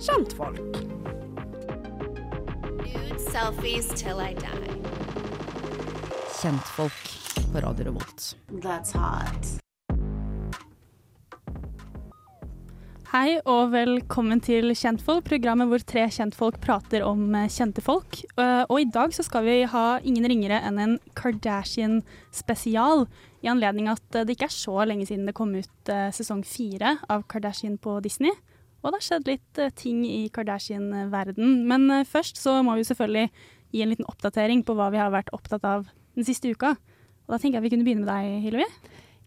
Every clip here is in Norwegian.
kjentfolk. Nude selfies till I die. Kjentfolk på Radio Revolt. That's hot. Hei og velkommen til Kjentfolk, programmet hvor tre kjentfolk prater om eh, kjente folk. Eh, Og i dag så skal vi ha ingen ringere enn en Kardashian-spesial. I anledning at eh, det ikke er så lenge siden det kom ut sesong fire av Kardashian på Disney. Og det har skjedd litt eh, ting i Kardashian-verden. Men eh, først så må vi selvfølgelig gi en liten oppdatering på hva vi har vært opptatt av den siste uka. Og da tenker jeg vi kunne begynne med deg, Hillevi.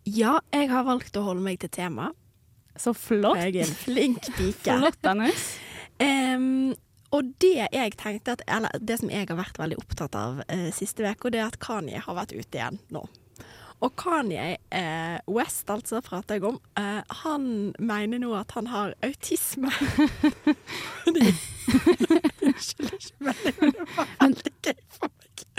Ja, jeg har valgt å holde meg til temaet. Så flott. Jeg er en flink pike. Flott, Anders. Um, og det jeg tenkte at, eller det som jeg har vært veldig opptatt av uh, siste uke, det er at Kanye har vært ute igjen nå. Og Kanye eh, West, altså, prater jeg om, eh, han mener nå at han har autisme. Fordi Unnskyld, ikke meningen, det var.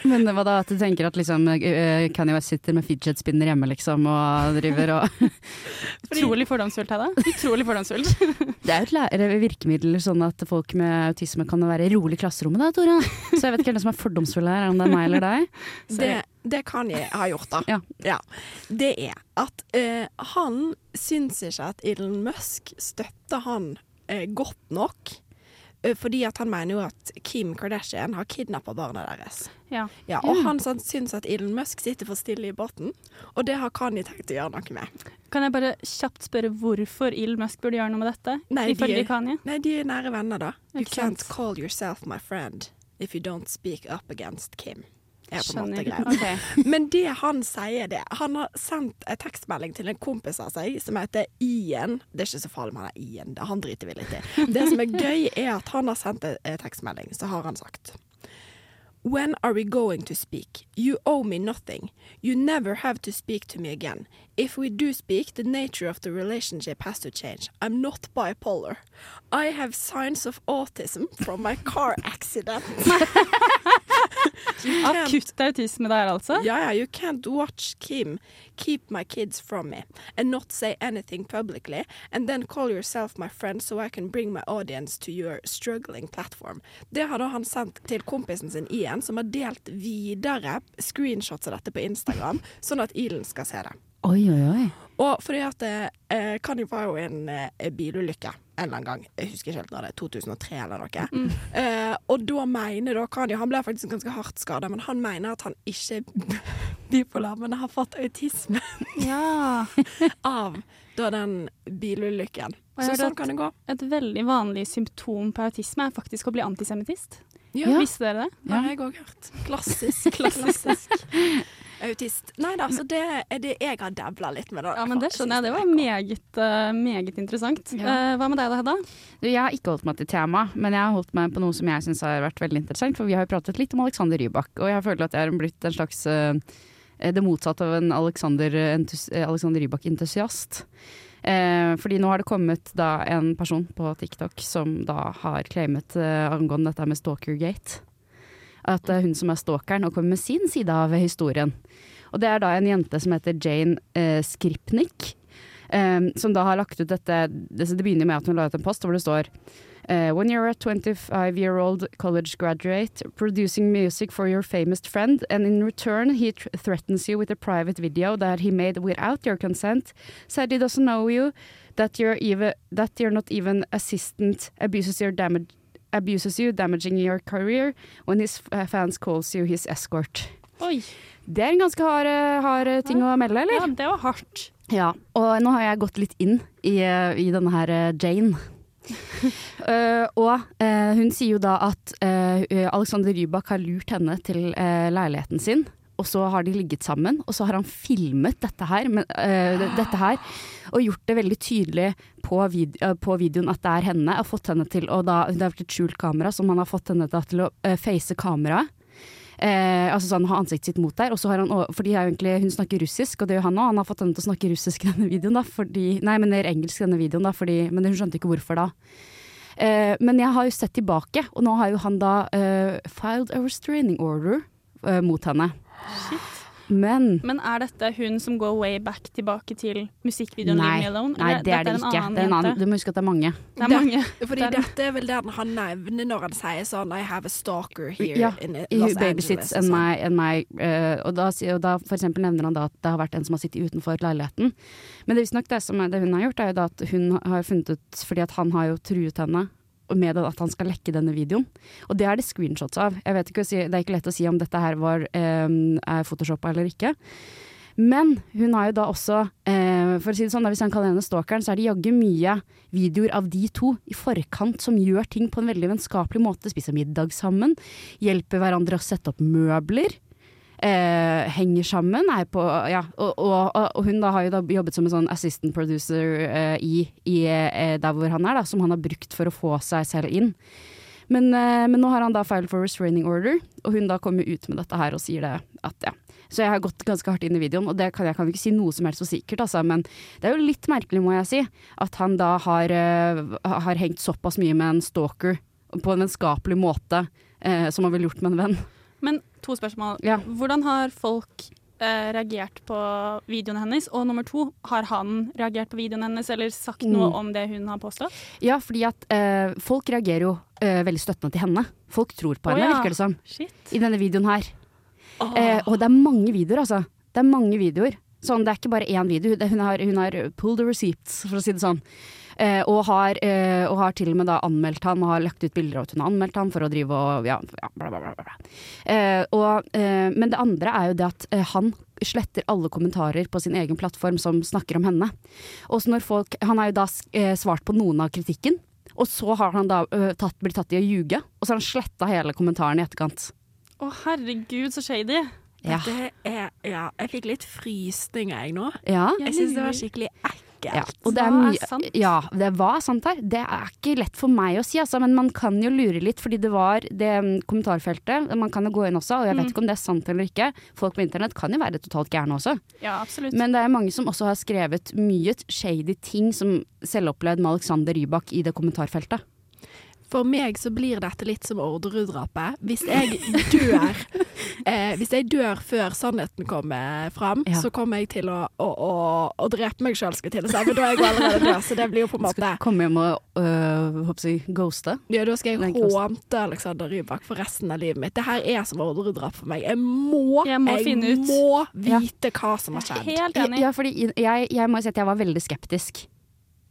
Men hva da, at du tenker at liksom eh, Kanye West sitter med fidget spinner hjemme liksom og driver og Utrolig fordomsfullt, Hedda. Utrolig fordomsfullt. Det er jo et lære- virkemiddel sånn at folk med autisme kan være rolig i klasserommet da, Tora. Så jeg vet ikke hvem som er fordomsfull her, om det er meg eller deg. Det, det Kanye har gjort, da, Ja. det er at eh, han syns ikke at Elon Musk støtter han eh, godt nok. eh, fordi at han mener jo at Kim Kardashian har kidnappa barna deres. Ja. Ja, og han sånn, syns at Elon Musk sitter for stille i båten, og det har Kanye tenkt å gjøre noe med. Kan jeg bare kjapt spørre hvorfor Elon Musk burde gjøre noe med dette? Nei, de Ifølge Kanye. Nei, de er nære venner, da. You can't call yourself my friend if you don't speak up against Kim. Er på en måte greia. Ok. Men det han sier det Han har sendt en tekstmelding til en kompis av seg som heter Ian. Det er ikke så farlig om han er Ian, han driter vi litt i. Det som er gøy, er at han har sendt en en tekstmelding, så har han sagt When are we going to speak? You owe me nothing. You never have to speak to me again. If we do speak, the nature of the relationship has to change. I'm not bipolar. I have signs of autism from my car accident. Akutt autisme der, altså? Ja, yeah, you can't watch Kim keep my kids from me and not say anything publicly and then call yourself my friend so I can bring my audience to your struggling platform. Det har da han sendt til kompisen sin Ian, som har delt videre screenshots av dette på Instagram, sånn at Ilen skal se det. Oi, oi, oi. Og fordi at eh, Kanye var jo en eh, bilulykke en eller annen gang, jeg husker ikke helt når det er, 2003 eller noe. Eh, og da mener da Kanye, han ble faktisk ganske hardt skada, men han mener at han ikke er bipolar, men har fått autisme Ja. av da den bilulykken. Så sånn kan det gå. Et veldig vanlig symptom på autisme er faktisk å bli antisemittist. Ja, Visste dere det? det har jeg òg hørt. Klassisk. Klassisk. Autist. Nei da, så det er det jeg har dabla litt med. Det, Ja, men det skjønner jeg. Det var meget, uh, meget interessant. Eh, hva med deg da, Hedda? Du, jeg har ikke holdt meg til tema, men jeg har holdt meg på noe som jeg syns har vært veldig interessant. For vi har jo pratet litt om Alexander Rybak, og jeg føler at jeg har blitt en slags uh, det motsatte av en Alexander, Alexander Rybak-entusiast. Eh, fordi nå har det kommet da en person på TikTok som da har claimet eh, angående dette med Stalkergate. At det er hun som er stalkeren og kommer med sin side av historien. Og det er da en jente som heter Jane eh, Skripnik. Eh, som da har lagt ut dette Det, begynner med at hun la ut en post hvor det står Uh, When you're a 25 year old college graduate producing music for your famous friend and in return he tr threatens you with a private video that he made without your consent said he doesn't know you that you're even that you're not even assistant abuses your damage abuses you damaging your career when his fans calls you his escort Oi. Det er en ganske hard, eh, hard ting ting å melde, eller? Ja, det var hardt. Ja, og nå har jeg gått litt inn i, eh, i denne her eh, Jane. uh, og uh, hun sier jo da at uh, Alexander Rybak har lurt henne til eh, leiligheten sin. Og så har de ligget sammen, og så har han filmet dette her, men, uh, dette her og gjort det veldig tydelig på, vid uh, på videoen at det er henne. Og fått henne til og da, Det har vært et skjult kamera som han har fått henne da, til å uh, face kameraet. Eh, altså sånn, ha ansiktet sitt mot der. Og så har han, for egentlig, hun snakker russisk, og det gjør han òg. Han har fått henne til å snakke russisk i denne videoen, da, fordi, nei, men det er engelsk i denne videoen, da, fordi, men hun skjønte ikke hvorfor da. Eh, men jeg har jo sett tilbake, og nå har jo han da eh, filed a restraining order eh, mot henne. Men Men er dette hun som går way back tilbake til musikkvideoen nei, Leave Me Alone? nei, det er det ikke. annen Det er en annen, du må huske at det er mange. Det er Det- mange. Fordi Det er- dette er vel det han nevner når han sier sånn I have a stalker here Ja, in I Los Angeles. and my, and my uh, og, da, og da for eksempel nevner han da at det har vært en som har sittet utenfor leiligheten. Men det er visstnok det som er, det hun har gjort, er jo da at hun har funnet ut Fordi at han har jo truet henne med at han skal lekke denne videoen. Og det er det screenshots av. Ikke Det er ikke lett å si om dette her var eh, er photoshoppa eller ikke. Men hun har jo da også, eh, for å si det sånn, da, hvis han kaller henne stalkeren, så er det jaggu mye videoer av de to i forkant som gjør ting på en veldig vennskapelig måte. Spiser middag sammen, hjelper hverandre å sette opp møbler. Eh, henger sammen, på Ja, og, og, og hun da har jo da jobbet som en sånn assistant producer eh, i, i eh, der hvor han er, da, som han har brukt for å få seg selv inn. Men, eh, men nå har han da filed for restraining order, og hun da kommer ut med dette her og sier det at ja. Så jeg har gått ganske hardt inn i videoen, og det kan jeg kan ikke si noe som helst så sikkert, altså, men det er jo litt merkelig, må jeg si, at han da har, eh, har hengt såpass mye med en stalker på en vennskapelig måte, eh, som han ville gjort med en venn. Men to spørsmål. Ja. Hvordan har folk eh, reagert på videoen hennes? Og nummer to, har han reagert på videoen hennes eller sagt noe Mm. om det hun har påstått? Ja, fordi at eh, folk reagerer jo eh, veldig støttende til henne. Folk tror på henne, henne, ja. virker det som, Shit. i denne videoen her. Oh. Eh, og det er mange videoer, altså. Det er mange videoer. Sånn, det er ikke bare én video. Hun, har, hun har pulled the receipts, for å si det sånn. Eh, og, har, eh, og har til og med da anmeldt han og har lagt ut bilder av at hun har anmeldt han for å drive og ja, ja bla, bla, bla. bla. Eh, og, eh, men det andre er jo det at eh, han sletter alle kommentarer på sin egen plattform som snakker om henne. Og så når folk, Han har jo da eh, svart på noen av kritikken, og så har han da eh, tatt, blitt tatt i å ljuge. Og så har han sletta hele kommentaren i etterkant. Å herregud, så shady. Ja. Det er, ja, jeg fikk litt frysninger jeg nå. ja. Jeg syns det var skikkelig ekkelt. Ja, og det er Hva er sant? ja, det var sant her. Det er ikke lett for meg å si, altså, men man kan jo lure litt, fordi det var det mm, kommentarfeltet. Man kan jo gå inn også, og jeg vet Mm. ikke om det er sant eller ikke. Folk på internett kan jo være totalt gærne også. Ja, absolutt. Men det er mange som også har skrevet mye shady ting som selvopplevd med Alexander Rybak i det kommentarfeltet. For meg så blir dette litt som Orderud-drapet. Hvis jeg dør eh, Hvis jeg dør før sannheten kommer fram, Ja. så kommer jeg til å, å, å, å drepe meg sjøl, skal jeg til å si. Men da er jeg jo allerede død, så det blir jo på en måte Skal komme hjem og øh, håper jeg, ghoste. Ja, da skal jeg hånte Alexander Rybak for resten av livet mitt. Det her er som Orderud-drap for meg. Jeg må, Jeg må finne ut. vite Ja. hva som har skjedd. Helt enig. Ja, fordi jeg, jeg må jo si at jeg var veldig skeptisk.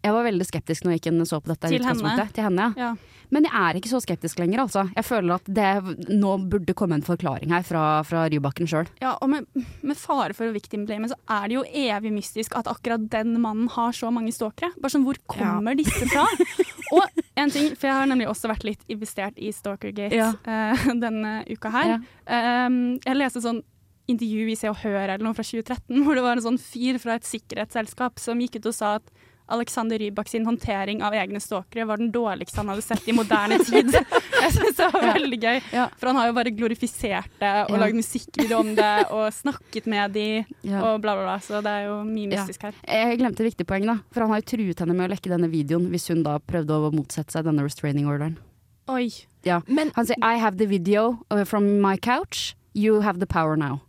Jeg var veldig skeptisk når jeg gikk inn og så på dette Til henne? Til henne, ja. Ja. Men jeg er ikke så skeptisk lenger, altså. Jeg føler at det nå burde komme en forklaring her fra, fra Rybakken sjøl. Ja, og med, med fare for å victimblame, så er det jo evig mystisk at akkurat den mannen har så mange stalkere. Bare sånn, hvor kommer disse fra? og en ting, for jeg har nemlig også vært litt investert i Stalkergate Ja. eh, denne uka her. Uh, jeg leste sånn intervju i Se og Hør eller noe fra 2013, hvor det var en sånn fyr fra et sikkerhetsselskap som gikk ut og sa at Alexander Rybak sin håndtering av egne stalkere var den dårligste han hadde sett i moderne tid. Jeg synes det var veldig gøy, Ja. for han har jo bare glorifisert det og Ja. lagd musikkvideo om det og snakket med de Ja. og bla, bla, bla. Så det er jo mye Ja. mystisk her. Jeg glemte et viktig poeng, da. For han har jo truet henne med å lekke denne videoen hvis hun da prøvde å motsette seg denne restraining orderen. Oi. Ja. Men, Han sier 'I have the video uh, from my couch, you have the power now'.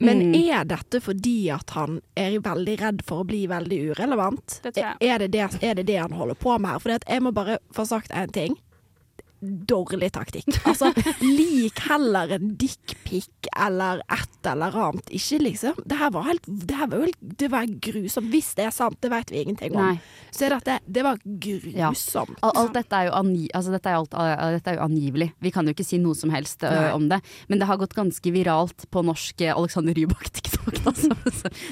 Men Mm. er dette fordi at han er veldig redd for å bli veldig urelevant? Det tror jeg. Er det det, er det det han holder på med her? For jeg må bare få sagt en ting. Dårlig taktikk. Altså, lik heller en dickpic eller et eller annet. Ikke liksom Det her var helt Det her var Det var grusomt. Hvis det er sant, det vet vi ingenting om. Nei. Så er dette Det var grusomt. Ja. Alt dette er jo, angi altså dette er alt, dette er jo angivelig. Vi kan jo ikke si noe som helst uh, om det. Men det har gått ganske viralt på norsk uh, Alexander Rybak-tiktok, som,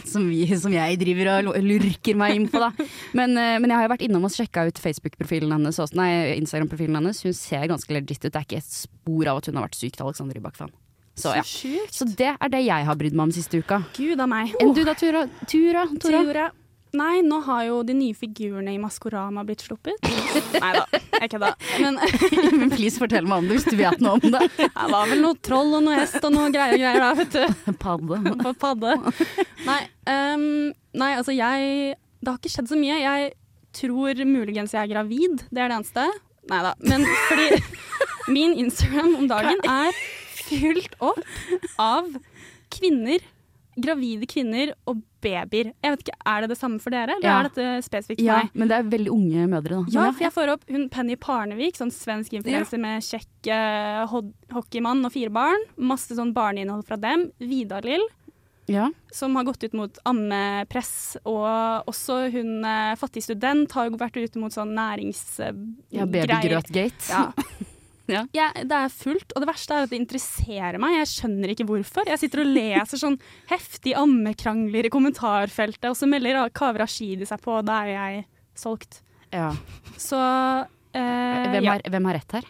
som, vi, som jeg driver og lurker meg inn på. Da. Men, uh, men jeg har jo vært innom og sjekka ut Facebook-profilen hennes, også, nei, Instagram-profilen hennes. Hun ser ganske legit ut. Det er ikke et spor av at hun har vært sykt Alexander Rybak-fan. Så, ja. så, Så det er det jeg har brydd meg om siste uka. Gud av meg. Enn du da, Tura? Tura? Tura? Tura. Nei, nå har jo de nye figurene i Maskorama blitt sluppet. Nei da, jeg kødda. Men Men please fortell meg om det hvis du vet noe om det. det var vel noe troll og noe hest og noe greier og greier da, vet du. Padde. Padde. Nei, um, nei, altså jeg Det har ikke skjedd så mye. Jeg tror muligens jeg er gravid. Det er det eneste. Nei da. Men fordi min Instagram om dagen er fylt opp av kvinner, gravide kvinner og babyer. Jeg vet ikke, Er det det samme for dere, eller Ja. er dette spesifikt for Ja, meg? men det er veldig unge mødre, da. Ja, for jeg får opp hun Penny Parnevik, sånn svensk influenser med kjekk uh, hockeymann og fire barn. Masse sånn barneinnhold fra dem. Vidar-Lill, ja. som har gått ut mot ammepress. Og også hun eh, fattig student har jo vært ute mot sånn næringsgreier. ja Babygrøtgate. Ja. Ja. Ja, det er fullt, og det verste er at det interesserer meg. Jeg skjønner ikke hvorfor. Jeg sitter og leser sånn heftig ammekrangler i kommentarfeltet, og så melder Kaveh Rashidi seg på, og da er jeg solgt. Ja. Så eh, Hvem, ja. har, hvem har rett her?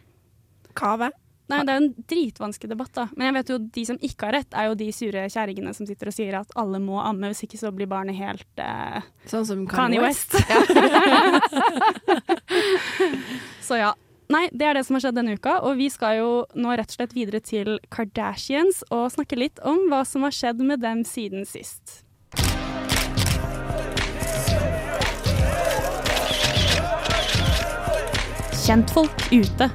Kave. Nei, Det er jo en dritvanskelig debatt, da. Men jeg vet jo de som ikke har rett, er jo de sure kjerringene som sitter og sier at alle må amme, hvis ikke så blir barnet helt eh, Sånn som Kanye West. så ja. Nei, det er det som har skjedd denne uka, og vi skal jo nå rett og slett videre til Kardashians og snakke litt om hva som har skjedd med dem siden sist. Kjentfolk ute.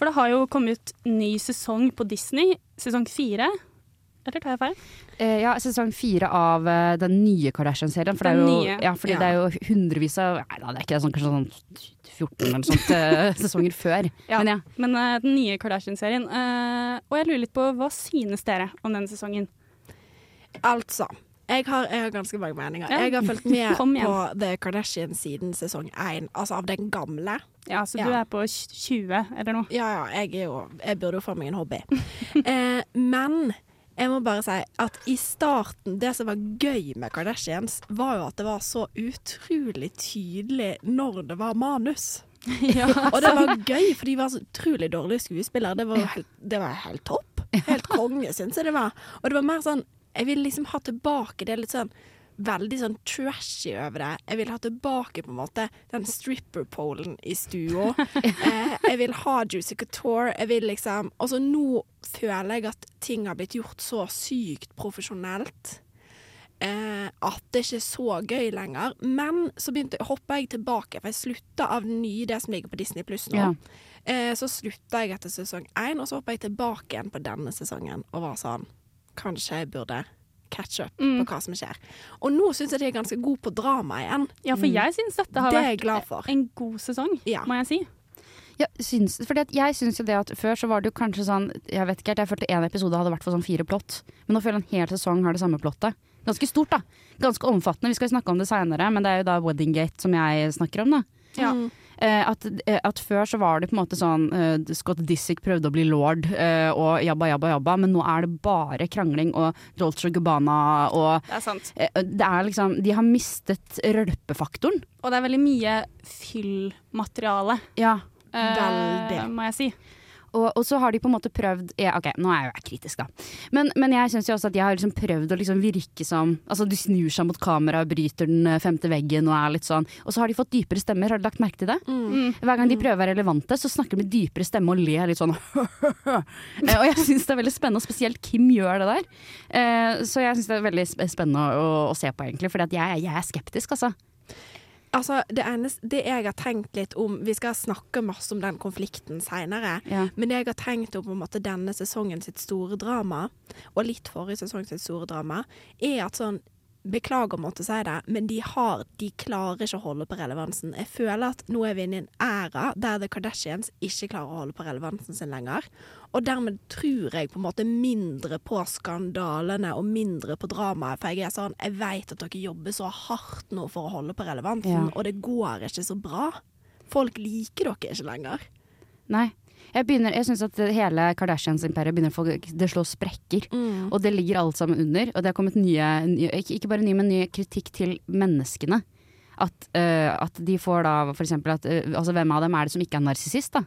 For det har jo kommet ny sesong på Disney, sesong fire. Eller tar jeg feil? Eh, ja, sesong fire av uh, den nye Kardashian-serien. For det er jo, nye. ja, fordi Ja. det er jo hundrevis av Nei da, det er ikke det, sånn, kanskje sånn 14 eller sånt uh, sesonger før. Ja. Men ja. Men uh, den nye Kardashian-serien. eh, og jeg lurer litt på hva synes dere om denne sesongen? Altså. Jeg har, jeg har ganske mange meninger. Ja. Jeg har fulgt med på The Kardashian siden sesong én, altså av den gamle. Ja, så Ja. du er på 20 eller noe? Ja, ja, jeg, jo, jeg burde jo få meg en hobby. eh, men jeg må bare si at i starten, det som var gøy med Kardashians, var jo at det var så utrolig tydelig når det var manus. Og det var gøy, for de var så utrolig dårlige skuespillere. Det var, helt, det var helt topp. Helt konge, syns jeg det var. Og det var mer sånn Jeg vil liksom ha tilbake det litt sånn Veldig sånn trashy over det. Jeg vil ha tilbake på en måte den stripper-polen i stua. eh, jeg vil ha Juicy Couture. Jeg vil liksom Altså nå føler jeg at ting har blitt gjort så sykt profesjonelt eh, at det ikke er så gøy lenger. Men så begynte, hoppa jeg tilbake, for jeg slutta av den nye, det som ligger på Disney Pluss nå. Ja. Eh, så slutta jeg etter sesong én, og så hoppa jeg tilbake igjen på denne sesongen og var sånn Kanskje jeg burde catch up Mm. på hva som skjer. Og nå syns jeg de er ganske gode på drama igjen. Ja, for jeg syns dette har Det vært en god sesong, Ja. må jeg si. Ja, syns, fordi at jeg syns jo det at før så var det jo kanskje sånn Jeg vet ikke helt, jeg følte en episode hadde vært for sånn fire plott. Men nå føler jeg en hel sesong har det samme plottet. Ganske stort, da. Ganske omfattende. Vi skal snakke om det seinere, men det er jo da Weddinggate som jeg snakker om, da. Ja. Mm. Eh, at, eh, at før så var det på en måte sånn eh, Scott Disick prøvde å bli lord eh, og jabba, jabba, jabba, men nå er det bare krangling og Dolce Gabbana og Det er sant. Det er liksom De har mistet rølpefaktoren. Og det er veldig mye fyllmateriale, Ja. Veldig. må jeg si. Og, og så har de på en måte prøvd ja, Ok, nå er jeg jo jeg kritisk, da. Men, men jeg syns jo også at de har liksom prøvd å liksom virke som Altså, de snur seg mot kamera, bryter den eh, femte veggen og er litt sånn Og så har de fått dypere stemmer, har du lagt merke til det? Mm. Hver gang de prøver å være relevante, så snakker de med dypere stemme og ler litt sånn Eh, Og jeg syns det er veldig spennende, og spesielt Kim gjør det der. Eh, Så jeg syns det er veldig sp- spennende å, å se på, egentlig, for jeg, jeg er skeptisk, altså. Altså, det, eneste, det jeg har tenkt litt om Vi skal snakke masse om den konflikten seinere. Ja. Men det jeg har tenkt om på en måte denne sesongen sitt store drama, og litt forrige sesong sitt store drama, er at sånn Beklager å måtte si det, men de har De klarer ikke å holde på relevansen. Jeg føler at nå er vi inne i en æra der The Kardashians ikke klarer å holde på relevansen sin lenger. Og dermed tror jeg på en måte mindre på skandalene og mindre på dramaet. For jeg er sånn Jeg vet at dere jobber så hardt nå for å holde på relevansen, Ja. og det går ikke så bra. Folk liker dere ikke lenger. Nei. Jeg, begynner- jeg syns at hele Kardashians-imperiet begynner å få Det slår sprekker. Og det ligger alt sammen under. Og det har kommet nye, nye ikke, ikke bare nye, men nye kritikk til menneskene. At, uh, at de får da eksempel at uh, Altså hvem av dem er det som ikke er narsissist, da?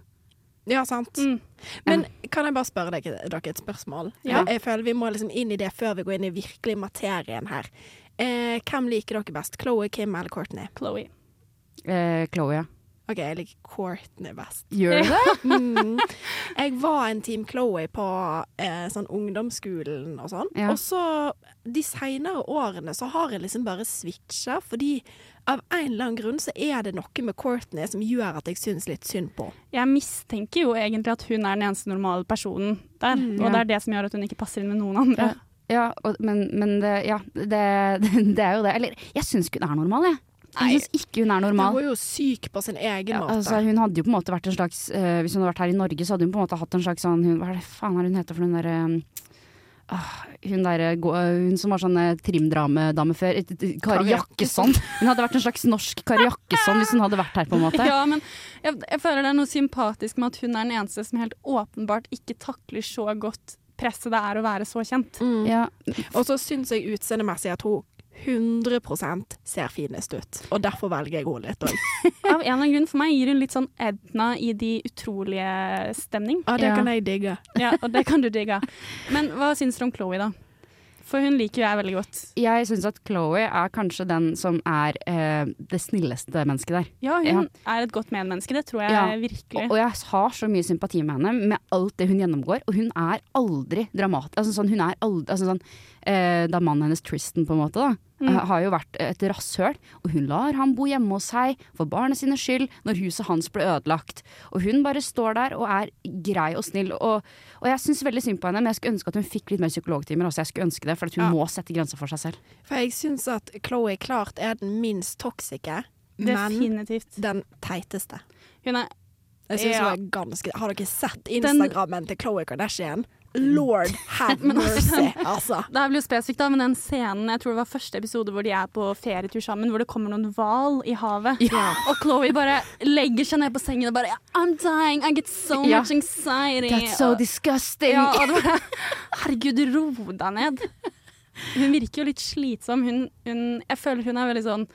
Ja, sant. Mm. Men kan jeg bare spørre dere, dere et spørsmål? Ja. Jeg, føler vi må liksom inn i det før vi går inn i virkelig materien her. Eh, hvem liker dere best? Chloé, Kim eller Courtney? Chloé. Eh, Chloé, ja. OK, jeg liker Courtney best. Gjør du det? Mm. Jeg var en Team Chloé på eh, sånn ungdomsskolen og sånn. Ja. Og så de seinere årene så har jeg liksom bare switcha, fordi av en eller annen grunn så er det noe med Courtney som gjør at jeg syns litt synd på. Jeg mistenker jo egentlig at hun er den eneste normale personen der. Mm, og det er det som gjør at hun ikke passer inn med noen andre. Ja, og, men, men det, ja, det, det er jo det. Eller, jeg syns ikke hun er normal, jeg. Jeg syns ikke hun er normal. Hun er jo syk på sin egen Ja, måte. altså, hun hadde jo på en måte vært en slags uh, Hvis hun hadde vært her i Norge, så hadde hun på en måte hatt en slags sånn hun, Hva er det faen er hun heter for hun derre uh, hun, der, uh, hun som var sånn trimdramedame før. Kari Kari Jakkesson. Hun hadde vært en slags norsk Kari Jakkesson hvis hun hadde vært her, på en måte. Ja, men jeg, jeg føler det er noe sympatisk med at hun er den eneste som helt åpenbart ikke takler så godt presset det er å være så kjent. Mm. Ja, Og så syns jeg utseendemessig at hun 100% ser finest ut. Og derfor velger jeg henne litt òg. Av en eller annen grunn for meg gir hun litt sånn Edna i De utrolige stemning. Ja, det Ja. kan jeg digge. Ja, og det kan du digge. Men hva syns dere om Chloé, da? For hun liker jo jeg veldig godt. jeg syns at Chloé er kanskje den som er eh, det snilleste mennesket der. Ja, hun Ja. er et godt medmenneske, det tror jeg Ja. virkelig. Og, og jeg har så mye sympati med henne med alt det hun gjennomgår. Og hun er aldri dramatisk. Altså, sånn, hun er aldri, altså, sånn, eh, da mannen hennes Tristan på en måte da, Mm. eh, har jo vært et rasshøl. Og hun lar ham bo hjemme hos seg for barnet sine skyld når huset hans ble ødelagt. Og hun bare står der og er grei og snill. Og, og jeg syns veldig synd på henne, men jeg skulle ønske at hun fikk litt mer psykologtimer. også. jeg skulle ønske det, For at hun Ja. må sette grenser for seg selv. For jeg syns at Chloé klart er den minst toksike, men den teiteste. Hun er Jeg synes Ja. hun er ganske Har dere sett Instagrammen til Chloé Kardashian? Lord have altså, mercy, altså. Det blir jo spesifikt, da, men den scenen Jeg tror det var første episode hvor de er på ferietur sammen, hvor det kommer noen hval i havet. Og Chloé bare legger seg ned på sengen og bare I'm dying, I get so Ja. much anxiety. That's so disgusting! Ja, og det bare Herregud, ro deg ned. Hun virker jo litt slitsom. Hun, hun, jeg føler hun er veldig sånn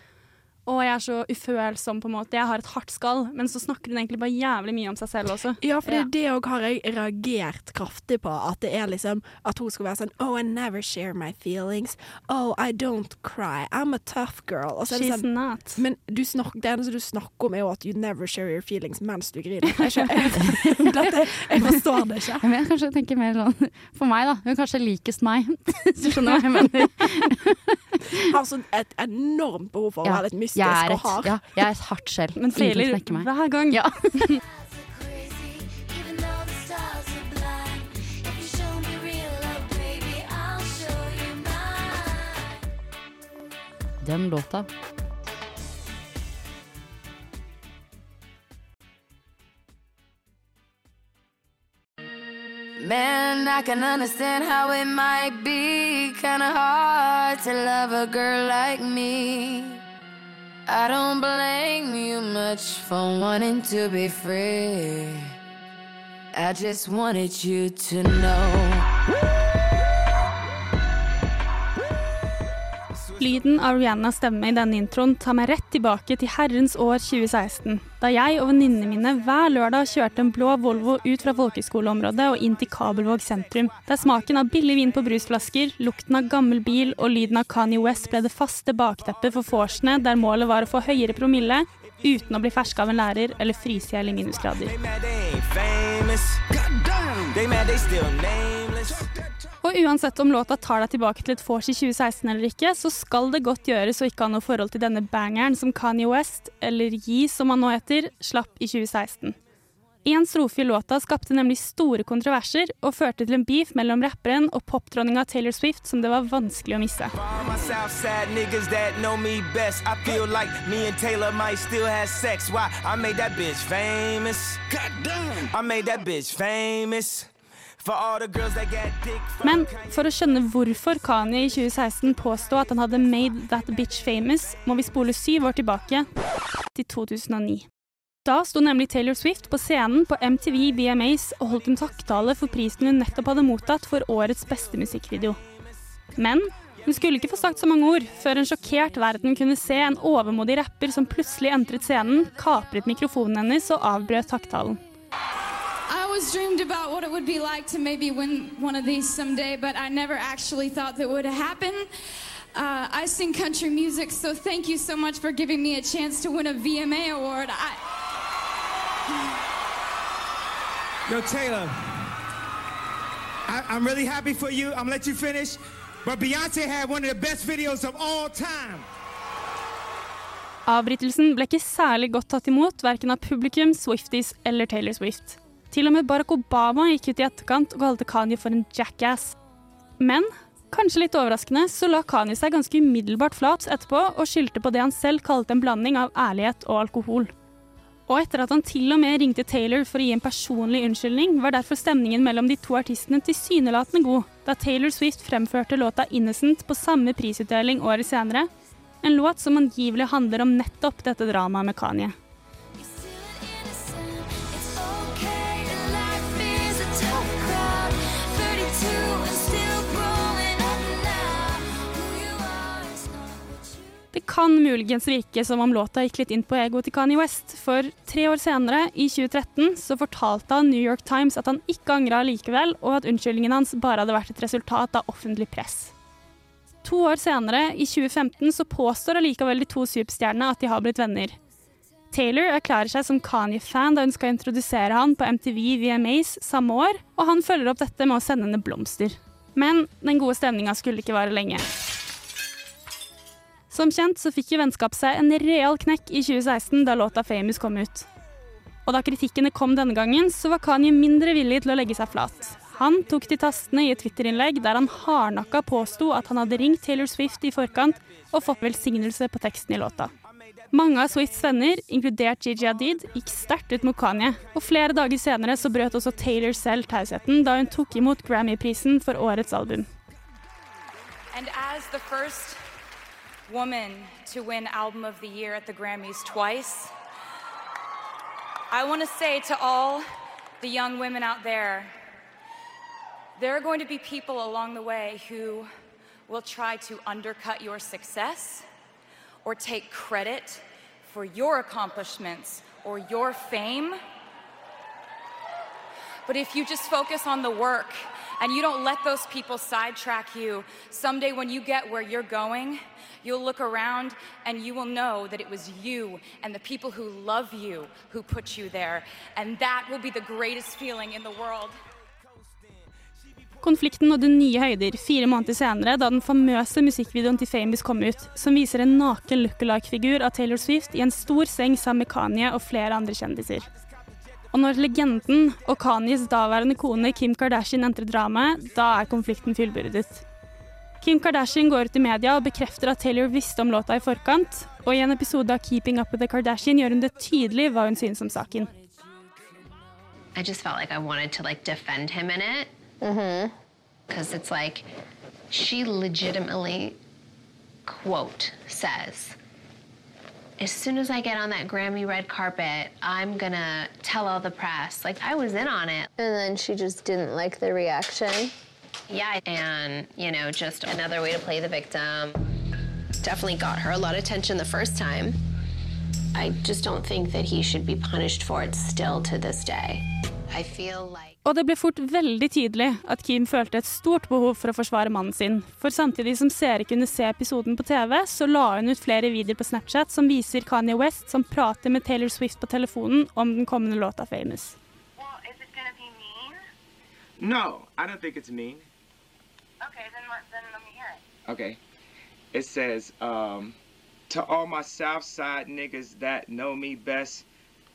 å, jeg er så ufølsom, på en måte. Jeg har et hardt skall. Men så snakker hun egentlig bare jævlig mye om seg selv også. Ja, for Ja. det, det òg har jeg reagert kraftig på. At det er liksom At hun skal være sånn Oh, I never share my feelings. Oh, I don't cry. I'm a tough girl. Og så er det She's sånn not. men du snakk, det eneste du snakker om, er jo at you never share your feelings mens du griner. Jeg, dette, jeg forstår det ikke. Men jeg kanskje tenker mer sånn For meg, da. Hun kanskje likest meg. Hvis du skjønner hva jeg mener. Har sånn et enormt behov for å være litt mystisk Jeg er og hard. ja, jeg er et hardt skjell. Men feiler hver gang. Ja. Den even Man, I can understand how it might be kinda hard to love a girl like me. I don't blame you much for wanting to be free. I just wanted you to know. Lyden av Rihannas stemme i denne introen tar meg rett tilbake til herrens år 2016, da jeg og venninnene mine hver lørdag kjørte en blå Volvo ut fra folkeskoleområdet og inn til Kabelvåg sentrum, der smaken av billig vin på brusflasker, lukten av gammel bil og lyden av Kanye West ble det faste bakteppet for vorsene, der målet var å få høyere promille uten å bli ferska av en lærer eller fryse i hjel i minusgrader. Og uansett om låta tar deg tilbake til et vors i 2016 eller ikke, så skal det godt gjøres å ikke ha noe forhold til denne bangeren som Kanye West, eller Yee som han nå heter, slapp i 2016. En strofe i låta skapte nemlig store kontroverser og førte til en beef mellom rapperen og popdronninga Taylor Swift som det var vanskelig å misse. I made that bitch famous. Men for å skjønne hvorfor Kanye i 2016 påstod at han hadde made that bitch famous, må vi spole syv år tilbake til 2009. Da sto nemlig Taylor Swift på scenen på MTV VMAs og holdt en takktale for prisen hun nettopp hadde mottatt for årets beste musikkvideo. Men hun skulle ikke få sagt så mange ord før en sjokkert verden kunne se en overmodig rapper som plutselig entret scenen, kapret mikrofonen hennes og avbrøt takketalen. I always dreamed about what it would be like to maybe win one of these someday, but I never actually thought that would happen. Uh, I sing country music, so thank you so much for giving me a chance to win a VMA award. I, Yo, Taylor, I, I'm really happy for you. I'm gonna let you finish. But Beyonce had one of the best videos of all time. Avbrytelsen ble ikke særlig godt tatt imot, verken av publikum, Swifties eller Taylor Swift. Til og med Barack Obama gikk ut i etterkant og kalte Kanye for en jackass. Men kanskje litt overraskende så la Kanye seg ganske umiddelbart flat etterpå og skyldte på det han selv kalte en blanding av ærlighet og alkohol. Og etter at han til og med ringte Taylor for å gi en personlig unnskyldning, var derfor stemningen mellom de to artistene tilsynelatende god, da Taylor Swift fremførte låta 'Innocent' på samme prisutdeling året senere, en låt som angivelig handler om nettopp dette dramaet med Kanye. Det kan muligens virke som om låta gikk litt inn på egoet til Kanye West, for tre år senere, i 2013, så fortalte han New York Times at han ikke angra likevel, og at unnskyldningen hans bare hadde vært et resultat av offentlig press. To år senere, i 2015, så påstår allikevel de to superstjernene at de har blitt venner. Taylor erklærer seg som Kanye-fan da hun skal introdusere han på MTV VMAs samme år, og han følger opp dette med å sende henne blomster. Men den gode stemninga skulle ikke vare lenge. Som kjent så fikk jo vennskapet seg en real knekk i 2016 da låta 'Famous' kom ut. Og da kritikkene kom denne gangen, så var Kanye mindre villig til å legge seg flat. Han tok til tastene i et Twitter-innlegg der han hardnakka påsto at han hadde ringt Taylor Swift i forkant og fått velsignelse på teksten i låta. Mange av Swifts venner, inkludert Gigi Hadid, gikk sterkt ut mot Kanye, og flere dager senere så brøt også Taylor selv tausheten da hun tok imot Grammy-prisen for årets album. And as the first woman to win Album of the Year at the Grammys twice, I want to say to all the young women out there there are going to be people along the way who will try to undercut your success or take credit for your accomplishments or your fame. But if you just focus on the work and you don't let those people sidetrack you, someday when you get where you're going, you'll look around and you will know that it was you and the people who love you who put you there. And that will be the greatest feeling in the world. Konflikten nådde nye høyder fire måneder senere, da den famøse musikkvideoen til Famous kom ut, som viser en naken lookalike-figur av Taylor Swift i en stor seng sammen med Kanye og flere andre kjendiser. Og når legenden og Kanyes daværende kone Kim Kardashian entrer dramaet, da er konflikten fullbyrdet. Kim Kardashian går ut i media og bekrefter at Taylor visste om låta i forkant, og i en episode av Keeping Up With The Kardashian gjør hun det tydelig hva hun synes om saken. I just felt like I wanted to like defend him in it. Mm-hmm. Because it's like she legitimately quote says, as soon as I get on that Grammy red carpet, I'm gonna tell all the press. Like I was in on it. And then she just didn't like the reaction. Yeah, and you know, just another way to play the victim. Definitely got her a lot of attention the first time. I just don't think that he should be punished for it still to this day. I feel like Og det ble fort veldig tydelig at Kim følte et stort behov for å forsvare mannen sin. For samtidig som seere kunne se episoden på TV, så la hun ut flere videoer på Snapchat som viser Kanye West som prater med Taylor Swift på telefonen om den kommende låta 'Famous'. Well, is it gonna be mean? No, I don't think it's mean. Okay, then then let me hear it. Okay. It says, um, to all my South Side niggas that know me best,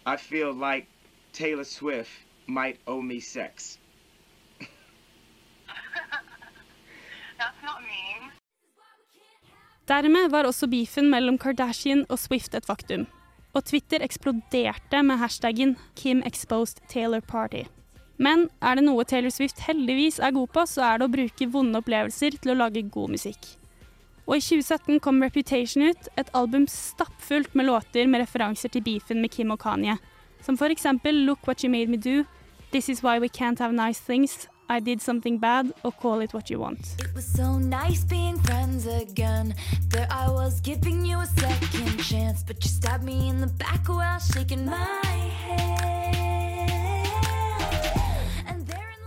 I feel like Taylor Swift might owe me sex. Dermed var også beefen mellom Kardashian og Swift et faktum. Og Twitter eksploderte med hashtaggen 'Kim exposed Taylor Party'. Men er det noe Taylor Swift heldigvis er god på, så er det å bruke vonde opplevelser til å lage god musikk. Og i 2017 kom Reputation ut, et album stappfullt med låter med referanser til beefen med Kim og Kanye. Som for eksempel 'Look What You Made Me Do', 'This Is Why We Can't Have Nice Things', 'I Did Something Bad' og 'Call It What You Want'. It was so nice being friends again. There I was giving you a second chance, but you stabbed me in the back while shaking my head.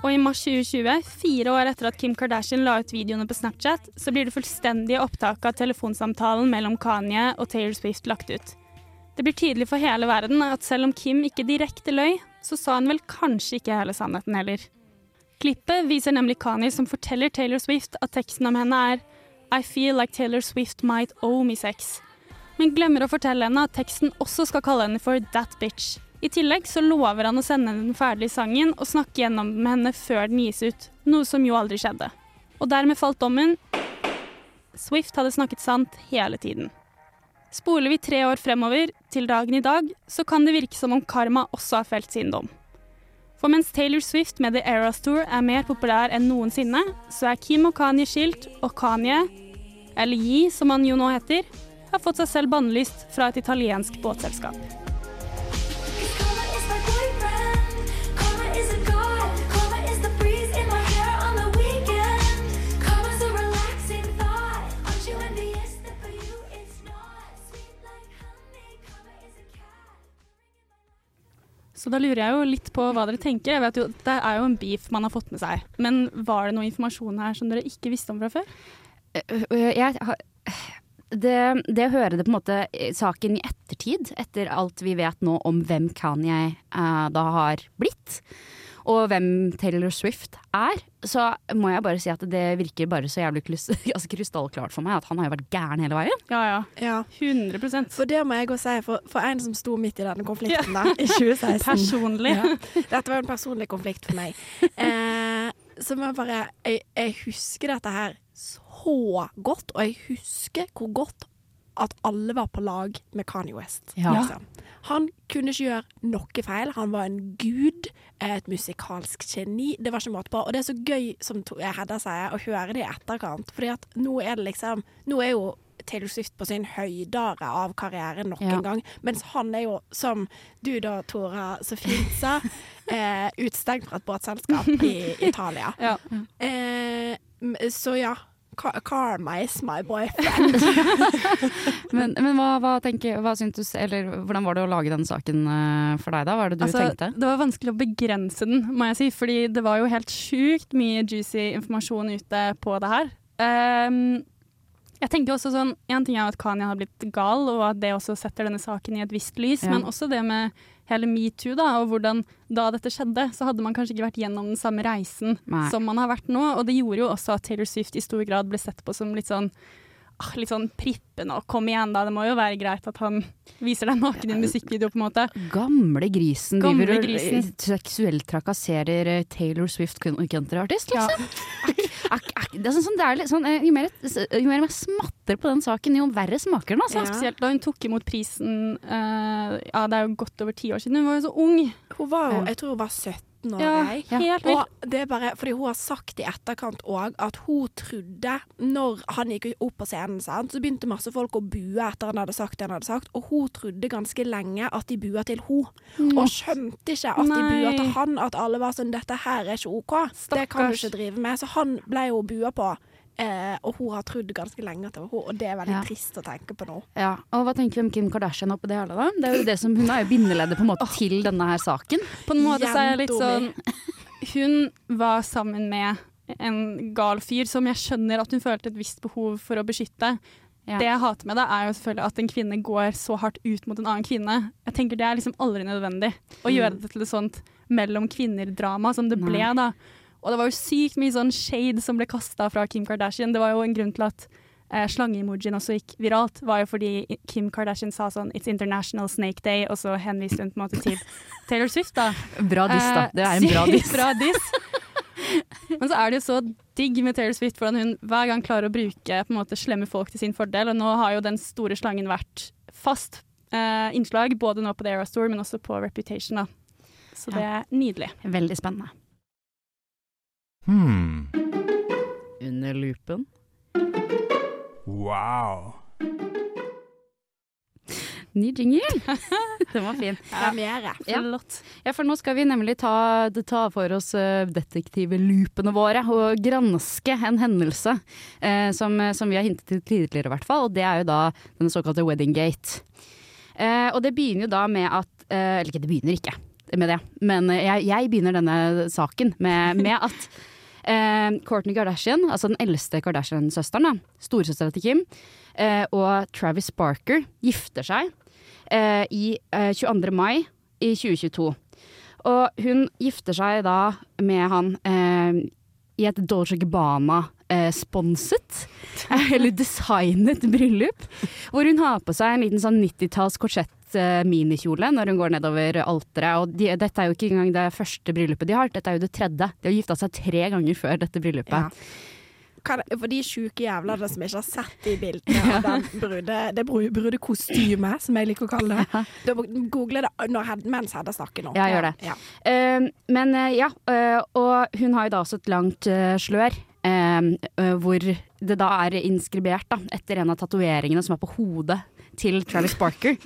Og i mars 2020, fire år etter at Kim Kardashian la ut videoene på Snapchat, så blir det fullstendige opptaket av telefonsamtalen mellom Kanye og Taylor Swift lagt ut. Det blir tydelig for hele verden at selv om Kim ikke direkte løy, så sa han vel kanskje ikke hele sannheten heller. Klippet viser nemlig Kani som forteller Taylor Swift at teksten om henne er I feel like Taylor Swift might owe me sex. Men glemmer å fortelle henne at teksten også skal kalle henne for that bitch. I tillegg så lover han å sende henne den ferdige sangen og snakke gjennom med henne før den gis ut, noe som jo aldri skjedde. Og dermed falt dommen. Swift hadde snakket sant hele tiden. Spoler vi tre år fremover, til dagen i dag, så kan det virke som om karma også har felt sin dom. For mens Taylor Swift med The Eras Tour er mer populær enn noensinne, så er Kim og Kanye skilt, og Kanye, eller Yi som han jo nå heter, har fått seg selv bannlyst fra et italiensk båtselskap. Så da lurer jeg jo litt på hva dere tenker. Jeg vet jo, Det er jo en beef man har fått med seg. Men var det noe informasjon her som dere ikke visste om fra før? Øh, jeg har det, det å høre det på en måte eh, saken i ettertid, etter alt vi vet nå om hvem Kanye eh, da har blitt, og hvem Taylor Swift er, så må jeg bare si at det virker bare så jævlig altså krystallklart for meg at han har jo vært gæren hele veien. Ja, ja. Ja. 100% For det må jeg også si, for, for en som sto midt i denne konflikten da, i 2016 Personlig. Ja. Dette var en personlig konflikt for meg. Eh, så må jeg bare jeg, jeg husker dette her så godt, og jeg husker hvor godt at alle var på lag med Kanye West. Ja. Liksom. Han kunne ikke gjøre noe feil. Han var en gud, et musikalsk geni. Det var ikke måte på. Og det er så gøy, som Hedda sier, å høre det i etterkant. Fordi at nå er det liksom Nå er jo Taylor Swift på sin høydare av karrieren nok Ja. en gang. Mens han er jo, som du da, Tora, så fint sa, eh, utestengt fra et båtselskap i Italia. Ja. Eh, så ja. Ka- Karma is my boyfriend. Men, men hva, hva, tenker, hva du, eller hvordan var det å lage den saken eh, for deg da? Hva er det du Altså, tenkte? Det var vanskelig å begrense den, må jeg si. Fordi det var jo helt sjukt mye juicy informasjon ute på det her. Um, jeg tenker også sånn, En ting er at Kanye har blitt gal, og at det også setter denne saken i et visst lys. Ja. Men også det med hele metoo, da, og hvordan da dette skjedde, så hadde man kanskje ikke vært gjennom den samme reisen Nei. som man har vært nå. Og det gjorde jo også at Taylor Swift i stor grad ble sett på som litt sånn litt sånn prippende og kom igjen da, det må jo være greit at han viser deg naken i en musikkvideo, på en måte. Gamle grisen Gamle driver og grisen. eh, seksuelt trakasserer eh, Taylor Swift countryartist, liksom. Ak, ak, ak. Det er sånn, sånn, det er litt sånn, eh, jo, mer, jo mer jeg smatter på den saken, jo verre smaker den. Altså. Ja. Spesielt da hun tok imot prisen uh, Ja, det er jo godt over ti år siden. Hun var jo så ung. Hun var jo, jeg tror hun var 17 år. Ja, jeg. helt vilt. Og det er bare fordi hun har sagt i etterkant òg at hun trodde, når han gikk opp på scenen, sant, så begynte masse folk å bue etter han hadde sagt det han hadde sagt, og hun trodde ganske lenge at de bua til hun Og skjønte ikke at de bua til han, at alle var sånn 'Dette her er ikke OK'. Det kan du ikke drive med. Så han ble jo bua på. Eh, og hun har trodd ganske lenge at det var hun, og det er veldig Ja. trist å tenke på nå. Ja, og hva tenker vi om Kim Kardashian oppi det hele, da? Det er jo det som, hun er jo bindeleddet på en måte til denne her saken. På en måte så er jeg litt sånn Hun var sammen med en gal fyr som jeg skjønner at hun følte et visst behov for å beskytte. Ja. Det jeg hater med det, er jo selvfølgelig at en kvinne går så hardt ut mot en annen kvinne. Jeg tenker Det er liksom aldri nødvendig å gjøre det til et sånt mellom kvinner-drama som det ble. Da. Og det var jo sykt mye sånn shade som ble kasta fra Kim Kardashian. Det var jo en grunn til at eh, slangeemojien også gikk viralt, var jo fordi Kim Kardashian sa sånn 'It's International Snake Day', og så henviste hun på en måte til Taylor Swift, da. Bra diss, da. Eh, Det er en bra diss. bra diss. Men så er det jo så digg med Taylor Swift hvordan hun hver gang klarer å bruke på en måte slemme folk til sin fordel. Og nå har jo den store slangen vært fast eh, innslag, både nå på The Era Store, men også på Reputation. da. Så det er nydelig. Veldig spennende. Hmm. Under loopen. Wow. Ny jingle. Den var fin. Premiere. Ja. Flott. Ja, for nå skal vi nemlig ta, ta for oss uh, detektivloopene våre og granske en hendelse eh, som, som vi har hintet til tidligere, i hvert fall. Og det er jo da den såkalte Wedding Gate. Eh, og det begynner jo da med at eh, Eller ikke, det begynner ikke med det, men eh, jeg, jeg begynner denne saken med, med at eh, Kourtney Kardashian, altså den eldste Kardashian-søsteren, da, storesøstera til Kim, eh, og Travis Barker gifter seg eh, i eh, 22. mai i 2022. Og hun gifter seg da med han eh, i et Dolce Gabbana-sponset, eller designet bryllup, hvor hun har på seg en liten sånn 90-talls korsett eh, minikjole når hun går nedover alteret. Og de, dette er jo ikke engang det første bryllupet de har, dette er jo det tredje. De har gifta seg tre ganger før dette bryllupet. Kan, for de sjuke jævlene som ikke har sett de bildene av brude, det bru- brudekostymet, som jeg liker å kalle det. Da må google det når, mens Hedda snakker nå. Ja, gjør det. Ja. Uh, men uh, ja, uh, og hun har jo da også et langt eh, slør. eh, eh, hvor det da er inskribert da, etter en av tatoveringene som er på hodet til Travis Barker.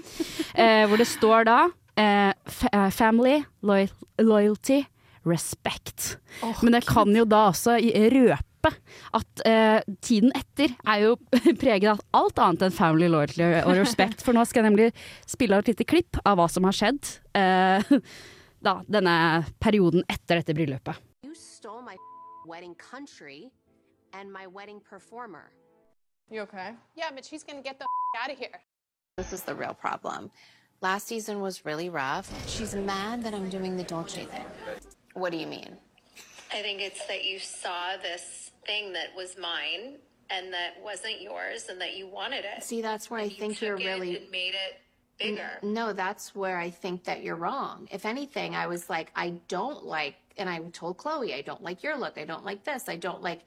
eh, hvor det står da eh, eh, 'family, loyal loyalty, respect'. Men det kan jo da også røpe at uh, tiden etter er jo preget av alt annet enn family loyalty og respect. For nå skal jeg nemlig spille av et lite klipp av hva som har skjedd uh, da, denne perioden etter dette bryllupet. You stole my wedding country and my wedding performer. You okay? Yeah, but she's gonna get the out of here. This is the real problem. Last season was really rough. She's mad that I'm doing the Dolce thing. What do you mean? I think it's that you saw this thing that was mine and that wasn't yours and that you wanted it. See, that's where I you think you're it really. and made it bigger. No, that's where I think that you're wrong. If anything, I was like, I don't like, and I told Chloe, I don't like your look. I don't like this. I don't like.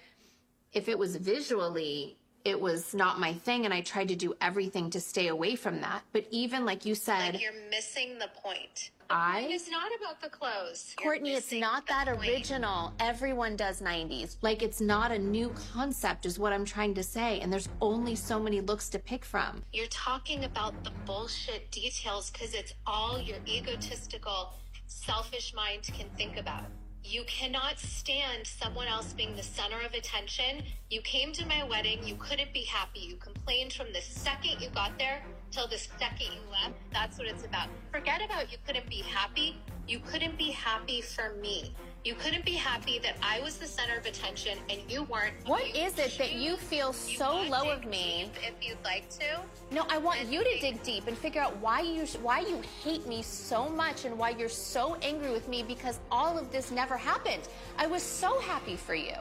If it was visually, it was not my thing, and I tried to do everything to stay away from that. But even like you said, Like you're missing the point. I- It's not about the clothes. Courtney, it's not that point. original. Everyone does 90s. Like, it's not a new concept, is what I'm trying to say. And there's only so many looks to pick from. You're talking about the bullshit details because it's all your egotistical, selfish mind can think about. You cannot stand someone else being the center of attention. You came to my wedding, you couldn't be happy. You complained from the second you got there till the second you left. That's what it's about. Forget about you couldn't be happy. You couldn't be happy for me. You couldn't be happy that I was the center of attention and you weren't. What is it that you feel so low of me? If you'd like to. No, I want you to dig deep and figure out why you why you hate me so much and why you're so angry with me because all of this never happened. I was so happy for you.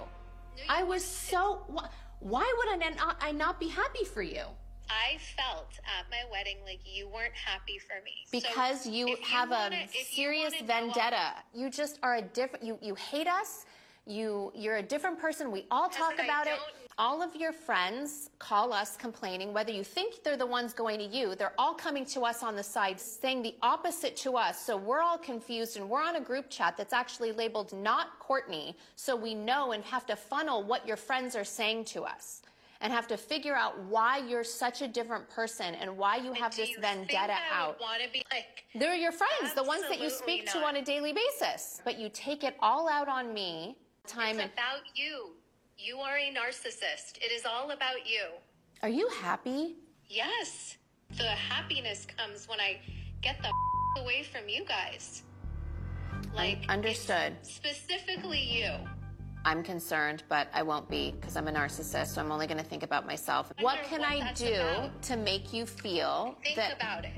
I was so wh- why would I not, I not be happy for you? I felt at my wedding like you weren't happy for me. So Because you if have wanna- a you serious on- vendetta. You just are a different you you hate us. You you're a different person. We all talk about it. All of your friends call us complaining whether you think they're the ones going to you. They're all coming to us on the side saying the opposite to us. So we're all confused and we're on a group chat that's actually labeled not Courtney. So we know and have to funnel what your friends are saying to us. And have to figure out why you're such a different person and why you have this vendetta out. would want to be like They're your friends, the ones that you speak to on a daily basis. But you take it all out on me. Time it's and about you. You are a narcissist. It is all about you. are you happy? Yes. The happiness comes when I get the away from you guys. Like understood. specifically you. I'm concerned, but I won't be because I'm a narcissist. So I'm only going to think about myself. I What can what I do about. to make you feel Think that about it.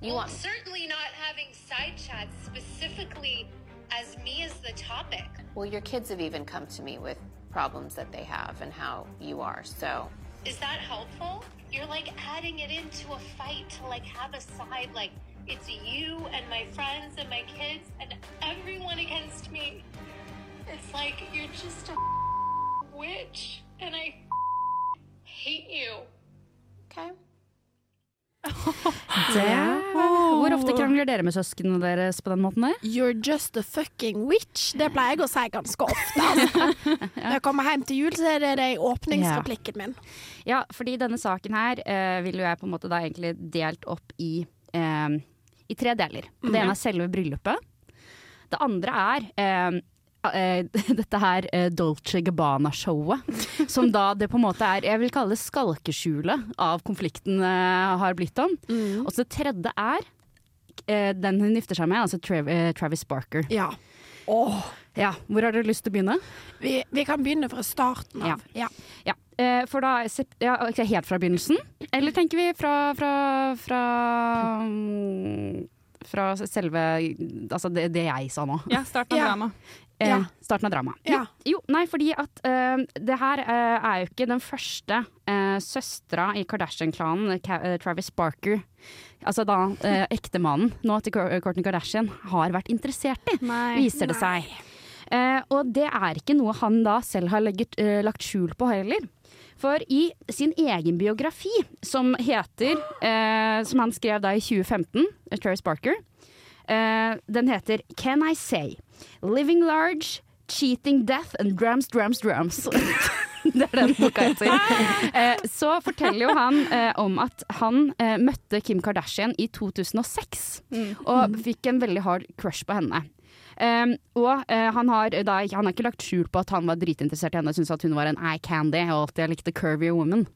you well, want? certainly not having side chats specifically as me as the topic. Well, your kids have even come to me with problems that they have and how you are. So Is that helpful? You're like adding it into a fight to like have a side like it's you and my friends and my kids and everyone against me. It's like you're just a witch and I hate you. Okay. Det, hvor ofte krangler dere med søsknene deres på den måten der? You're just a fucking witch. Det pleier jeg å si ganske ofte. Altså. Når jeg kommer hjem til jul, så er det det i åpningsreplikken min. Ja, fordi denne saken her eh, vil jo jeg på en måte da egentlig delt opp i, eh, i tre deler. Det Mhm. ene er selve bryllupet. Det andre er eh, dette her eh, Dolce Gabbana-showet. Som da det på en måte er Jeg vil kalle det skalkeskjulet av konflikten eh, har blitt om. Mm. Og så det tredje er eh, den hun gifter seg med, altså Trav eh, Travis Barker. Ja. Ja, Hvor har dere lyst til å begynne? Vi, vi kan begynne fra starten av. Ja. Ja, eh, for da ja, Helt fra begynnelsen? Eller tenker vi fra fra, fra, mm, fra selve Altså det, det jeg sa nå. Ja, starten av Ja. drama. Eh, Ja. Starten av dramaet. Ja. Jo, nei, fordi at uh, det her uh, er jo ikke den første uh, søstera i Kardashian-klanen, Ka- eh, Travis Barker, altså da uh, ektemannen nå til Kour- Kourtney Kardashian, har vært interessert i, Nei. viser det seg. Eh, og det er ikke noe han da selv har legget, eh, lagt skjul på heller. For i sin egen biografi, som heter eh, Som han skrev da i 2015, eh, Travis Barker, eh, den heter Can I Say? Living Large, Cheating Death and Drums, Drums, Drums. det er den boka heter. Eh, så forteller jo han eh, om at han eh, møtte Kim Kardashian i 2006, og fikk en veldig hard crush på henne. Um, og uh, han, har da, han har ikke lagt skjul på at han var dritinteressert i henne og syntes at hun var en eye candy, og alltid likte curvy woman.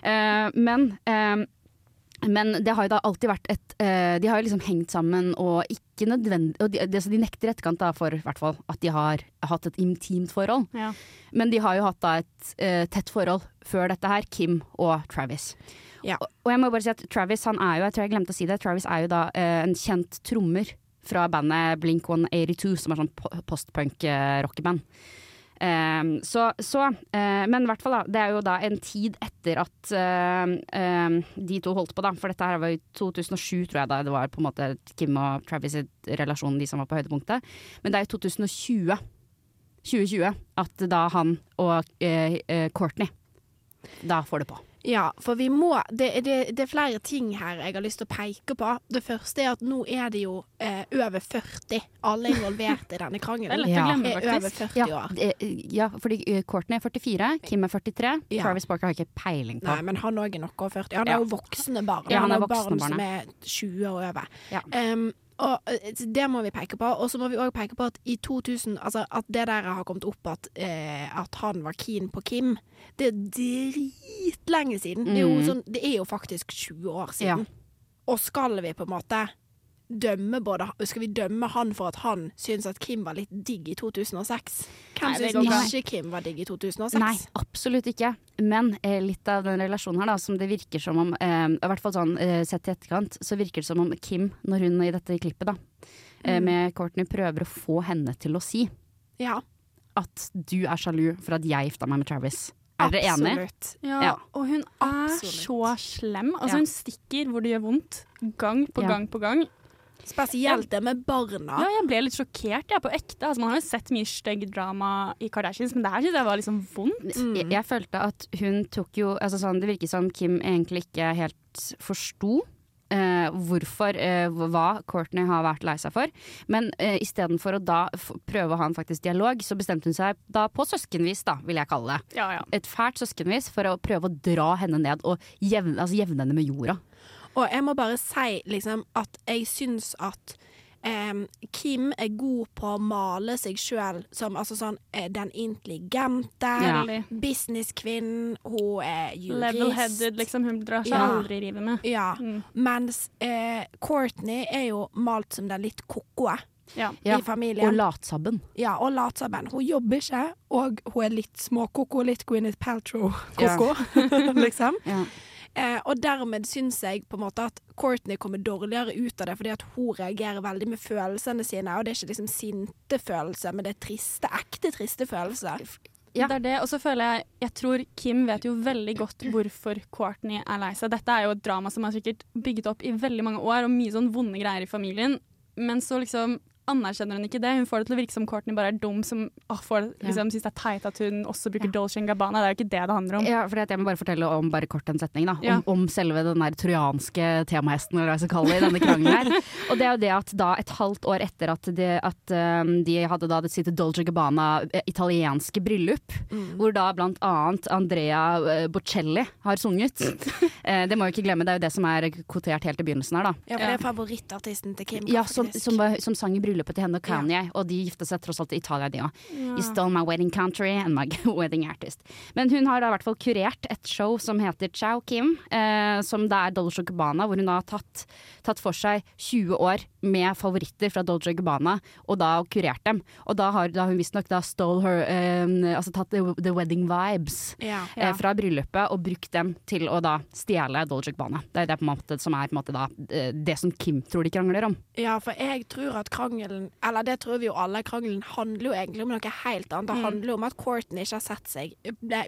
Uh, men eh, men det har jo da alltid vært et eh, De har jo liksom hengt sammen og ikke nødvendig og de, de nekter i etterkant da for hvert fall at de har hatt et intimt forhold. Ja. Men de har jo hatt da et uh, tett forhold før dette her, Kim og Travis. Ja. Og, og jeg må bare si at Travis han er jo, jeg tror jeg glemte å si det, Travis er jo da uh, en kjent trommer fra bandet Blink 182, som er sånn postpunk-rockeband. Um, så, så eh, Men i hvert fall, da. Det er jo da en tid etter at eh, eh, de to holdt på, da. For dette her var i 2007, tror jeg da det var på en måte Kim og Travis' relasjon, de som var på høydepunktet. Men det er i 2020, 2020 at da han og eh, Courtney da får det på. Ja, for vi må det, det, det er flere ting her jeg har lyst til å peke på. Det første er at nå er det jo eh, over 40. Alle involverte i denne krangelen. Det er lett å glemme, er over faktisk. 40 Ja, år. det, ja, fordi eh, Courtney er 44, Kim er 43. Ja. Travis Barker har ikke peiling på. Nei, men han òg er noe over 40. Han Ja. er jo voksne barn. Ja, han er voksne barn som er 20 og over. Ja. Um, og eh, Det må vi peke på. Og så må vi òg peke på at i 2000 Altså at det der har kommet opp at, eh, at han var keen på Kim, det er dritlenge siden. Det, er jo Mm. sånn, det er jo faktisk 20 år siden. Og skal vi på en måte dømme både Skal vi dømme han for at han syns at Kim var litt digg i 2006? Hvem syns ikke. Kim var digg i 2006? Nei, absolutt ikke. Men eh, litt av den relasjonen her, da, som det virker som om eh, I hvert fall sånn eh, sett i etterkant, så virker det som om Kim, når hun i dette klippet da, eh, Mm. med Courtney prøver å få henne til å si Ja. at du er sjalu for at jeg gifta meg med Travis. Er dere enige? Absolutt. Ja, Ja. og hun er Absolutt. så slem. Altså, Ja. Hun stikker hvor det gjør vondt. Gang på Ja. gang på gang. Spesielt det med barna. Ja, jeg ble litt sjokkert, jeg, på ekte. Altså, man har jo sett mye stygg drama i Kardashians, men det her synes jeg var liksom vondt. Jeg, jeg følte at hun tok jo altså sånn, Det virker som Kim egentlig ikke helt forsto. Uh, hvorfor, uh, hva Courtney har vært lei seg for. Men uh, istedenfor å da f prøve å ha en faktisk dialog, så bestemte hun seg da på søskenvis, da, vil jeg kalle det. Ja, ja. Et fælt søskenvis for å prøve å dra henne ned og jevne, altså jevne henne med jorda. Og jeg må bare si liksom at jeg syns at em, Kim er god på å male seg sjøl som altså sånn eh, den intelligente, Ja. businesskvinnen, hun er jurist. Level-headed, liksom. Hun drar seg Ja. aldri i rivet med. Ja. Mm. Mens eh, Courtney er jo malt som den litt ko-koe Ja. Ja, i familien. Og latsabben. Ja, og latsabben. Hun jobber ikke, og hun er litt småkoko, litt Gwyneth Paltrow-koko, liksom. Ja. Eh, og dermed syns jeg på en måte at Courtney kommer dårligere ut av det, fordi at hun reagerer veldig med følelsene sine, og det er ikke liksom sinte følelser, men det er triste, ekte triste følelser. Ja. Det er det, og så føler jeg Jeg tror Kim vet jo veldig godt hvorfor Courtney er lei seg. Dette er jo et drama som har sikkert bygget opp i veldig mange år, og mye sånn vonde greier i familien. Men så liksom anerkjenner hun ikke det. Hun får det til å virke som Courtney bare er dum som åh, får, liksom, syns det er teit at hun også bruker Dolce Gabbana. Det er jo ikke det det handler om. Ja, for jeg må bare fortelle om bare kort en setning da, Ja. om, om selve den der trojanske temahesten, eller hva jeg skal kalle det, i denne krangelen her. Og det er jo det at da et halvt år etter at, de, at um, de hadde da det sitt Dolce Gabbana eh, italienske bryllup, hvor da blant annet Andrea eh, Bocelli har sunget. Eh, det må vi ikke glemme, det er jo det som er kvotert helt i begynnelsen her da. Ja, for det er favorittartisten til Kim. Ja, som, som, som sang i bryllupet. Bryllupet til henne og Kanye, og de gifta seg tross alt i Italia, de òg. Yeah. You stole my wedding country and my wedding artist. Men hun har da i hvert fall kurert et show som heter Chow Kim, eh, som det er Dolce Gabbana, hvor hun har tatt, tatt for seg 20 år med favoritter fra Dolce Gabbana, og da kurert dem. Og da har, da hun visstnok da stole her eh, Altså tatt the, the wedding vibes yeah. eh, fra bryllupet og brukt dem til å da stjele Dolce Gabbana. Det er det på en måte som er på en måte da eh, det som Kim tror de krangler om. Ja, for jeg tror at krangelen Eller det tror vi jo alle, krangelen handler jo egentlig om noe helt annet. Det Mm. handler om at Courtney ikke har sett seg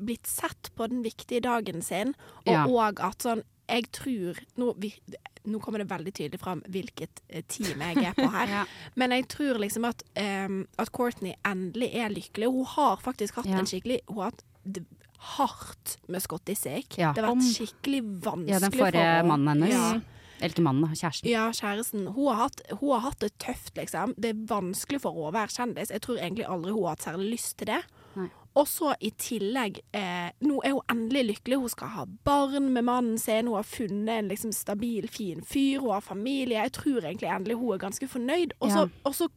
blitt sett på den viktige dagen sin, og Ja. at sånn Jeg tror nå, vi, nå kommer det veldig tydelig fram hvilket eh, team jeg er på her. Ja. Men jeg tror liksom at, um, at Courtney endelig er lykkelig. Hun har faktisk hatt Ja. en skikkelig Hun har hatt hardt med Scotty Sick. Ja. Det har vært skikkelig vanskelig for henne. Ja, den forrige mannen hennes. Ja. Eller ikke mannen, kjæresten. Ja, kjæresten. Hun har, hatt, hun har hatt det tøft, liksom. Det er vanskelig for henne å være kjendis. Jeg tror egentlig aldri hun har hatt særlig lyst til det. Nei. Og så i tillegg, eh, nå er hun endelig lykkelig. Hun skal ha barn med mannen sin. Hun har funnet en liksom stabil, fin fyr. Hun har familie. Jeg tror egentlig endelig hun er ganske fornøyd. Og så, Ja. og så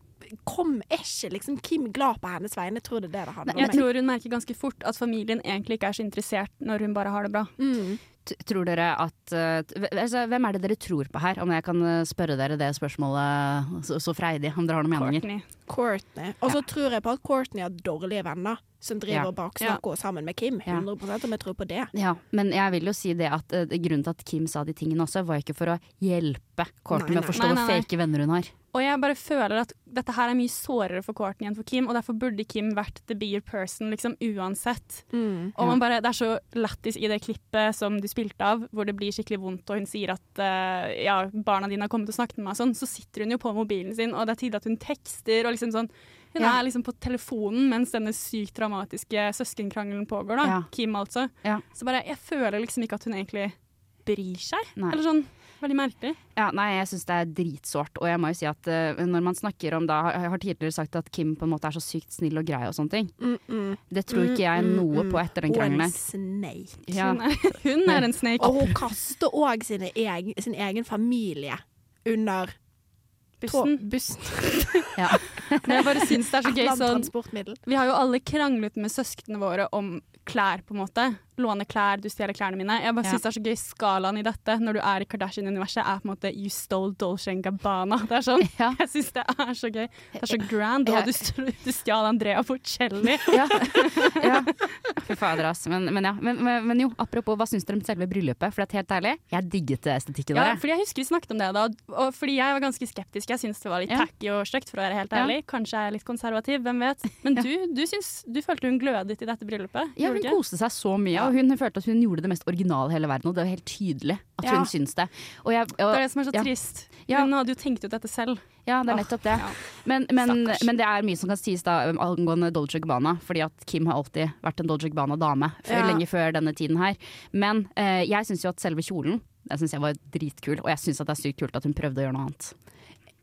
kom ikke liksom Kim glad på hennes vegne. Jeg tror det er det det handler om. Jeg tror hun merker ganske fort at familien egentlig ikke er så interessert når hun bare har det bra. T- Tror dere at eh, altså, Hvem er det dere tror på her? Om jeg kan eh, spørre dere det spørsmålet så, så freidig, om dere har noen meninger? Courtney. Courtney. Og så tror jeg på at Courtney har dårlige venner som driver Ja. og baksnakker ja. sammen med Kim. Ja. 100 om jeg tror på det. Ja, men jeg vil jo si det at uh, grunnen til at Kim sa de tingene også, var ikke for å hjelpe Courtney Nei, med å forstå hvor fake venner hun har. Og jeg bare føler at dette her er mye sårere for Courtney enn for Kim, og derfor burde Kim vært the bigger person, liksom uansett. Mm. Og man bare, Det er så lættis i det klippet som du spilte av, hvor det blir skikkelig vondt, og hun sier at uh, ja, barna dine har kommet og snakket med meg, sånn, så sitter hun jo på mobilen sin, og det er tydelig at hun tekster, og liksom sånn Hun Ja. er liksom på telefonen mens denne sykt dramatiske søskenkrangelen pågår, da. Ja. Kim, altså. Ja. Så bare, jeg føler liksom ikke at hun egentlig bryr seg. Nei. Eller sånn, veldig merkelig. Ja, nei, jeg syns det er dritsårt. Og jeg må jo si at uh, når man snakker om da Jeg har tidligere sagt at Kim på en måte er så sykt snill og grei og sånne ting. Mm, mm. Det tror ikke jeg noe mm, på etter den Hun er en snake. Ja. Hun, er, en snake. Og hun kaster òg sin egen familie under Bussen. bussen. Ja. Men jeg bare syns det er så gøy sånn. Vi har jo alle kranglet med søsknene våre om klær, på en måte. Låne klær, du stjeler klærne mine. Jeg bare Ja. synes det er så gøy skalaen i dette, når du er i Kardashian-universet, er på en måte You stole Dolce Gabbana. Det er sånn. Ja. Jeg syns det er så gøy. Det er så grand. Ja. Og du, du stjal Andrea Bocelli. Ja. ja. Fy fader, ass. Men, men ja. Men, men, men jo, apropos, hva syns dere om selve bryllupet? For det er helt ærlig, jeg digget estetikken Ja, der. fordi jeg husker vi snakket om det da, og fordi jeg var ganske skeptisk. Jeg syns det var litt Ja. tacky og stygt, for å være helt Ja. ærlig. Kanskje jeg er litt konservativ, hvem vet. Men du, du, syns, du følte hun glødet i dette bryllupet? Ja, hun koste seg så mye, og hun følte at hun gjorde det mest originale i hele verden. Og det var helt tydelig at Ja. hun syns det. Og jeg, og, Det er det som er så ja. trist. Hun hadde jo tenkt ut dette selv. Ja, det er nettopp det. Men, men, men det er mye som kan sies da um, angående Dolce Gabbana, fordi at Kim har alltid vært en Dolce Gabbana-dame lenge før denne tiden her. Men eh, jeg syns jo at selve kjolen den synes jeg var dritkul, og jeg syns det er sykt kult at hun prøvde å gjøre noe annet.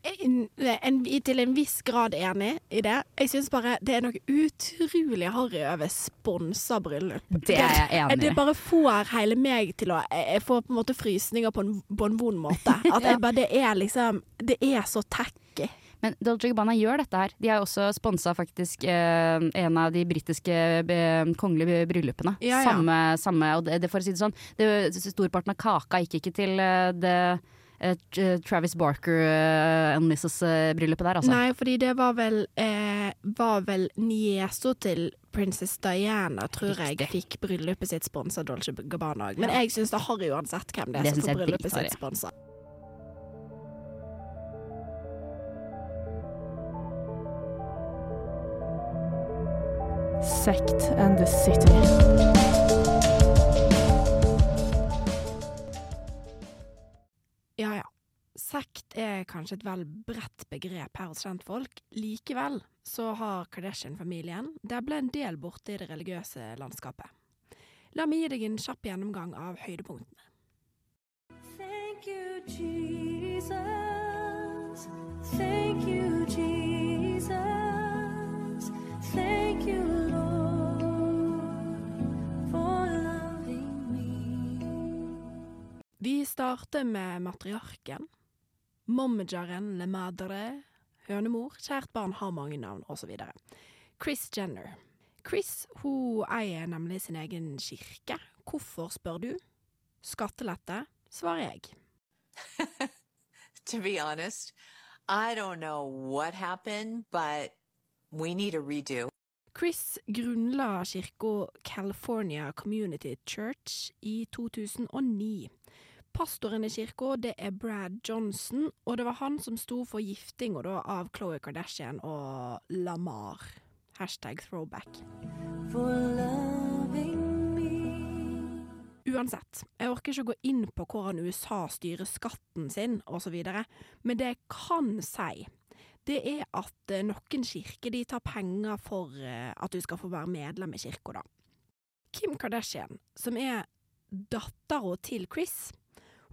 En, til en viss grad enig i det. Jeg syns bare det er noe utrolig harry over sponsa bryllup. Det er jeg enig i. Det bare får hele meg til å Jeg får på en måte frysninger på en, på en vond måte. At jeg bare, det er liksom Det er så tacky. Men Dolce Gabbana gjør dette her. De har også sponsa faktisk eh, en av de britiske eh, kongelige bryllupene. Ja, ja. Samme, samme, og det, det for å si det sånn, det, storparten av kaka gikk ikke til eh, det Travis Barker uh, and Mrs.-bryllupet der, altså. Nei, fordi det var vel eh, Var vel niesa til Princess Diana, tror jeg, fikk bryllupet sitt sponsa Dolce Gabbana òg. Men jeg syns det er harry uansett hvem det Det er som får bryllupet sitt sponsa. Sect and the City. Sekt er kanskje et vel bredt begrep her hos kjentfolk. Likevel så har Kardashian-familien dabla en del borte i det religiøse landskapet. La meg gi deg en kjapp gjennomgang av høydepunktene. Thank you, Jesus. Thank you, Jesus. Thank you, Lord, for loving me. Vi starter med matriarken. Mommageren Le Madre, hønemor, kjært barn har mange navn, osv. Chris Jenner. Chris hun eier nemlig sin egen kirke. Hvorfor, spør du? Skattelette, svarer jeg. To be honest, I don't know what happened, but we need a redo. Chris grunnla kirka California Community Church i 2009. Pastoren i kirka det er Brad Johnson, og det var han som sto for giftinga av Khloe Kardashian og Lamar. Hashtag throwback. Uansett, jeg orker ikke å gå inn på hvordan USA styrer skatten sin osv., men det jeg kan si, det er at eh, noen kirker de tar penger for eh, at du skal få være medlem i kirka, da. Kim Kardashian, som er dattera til Chris,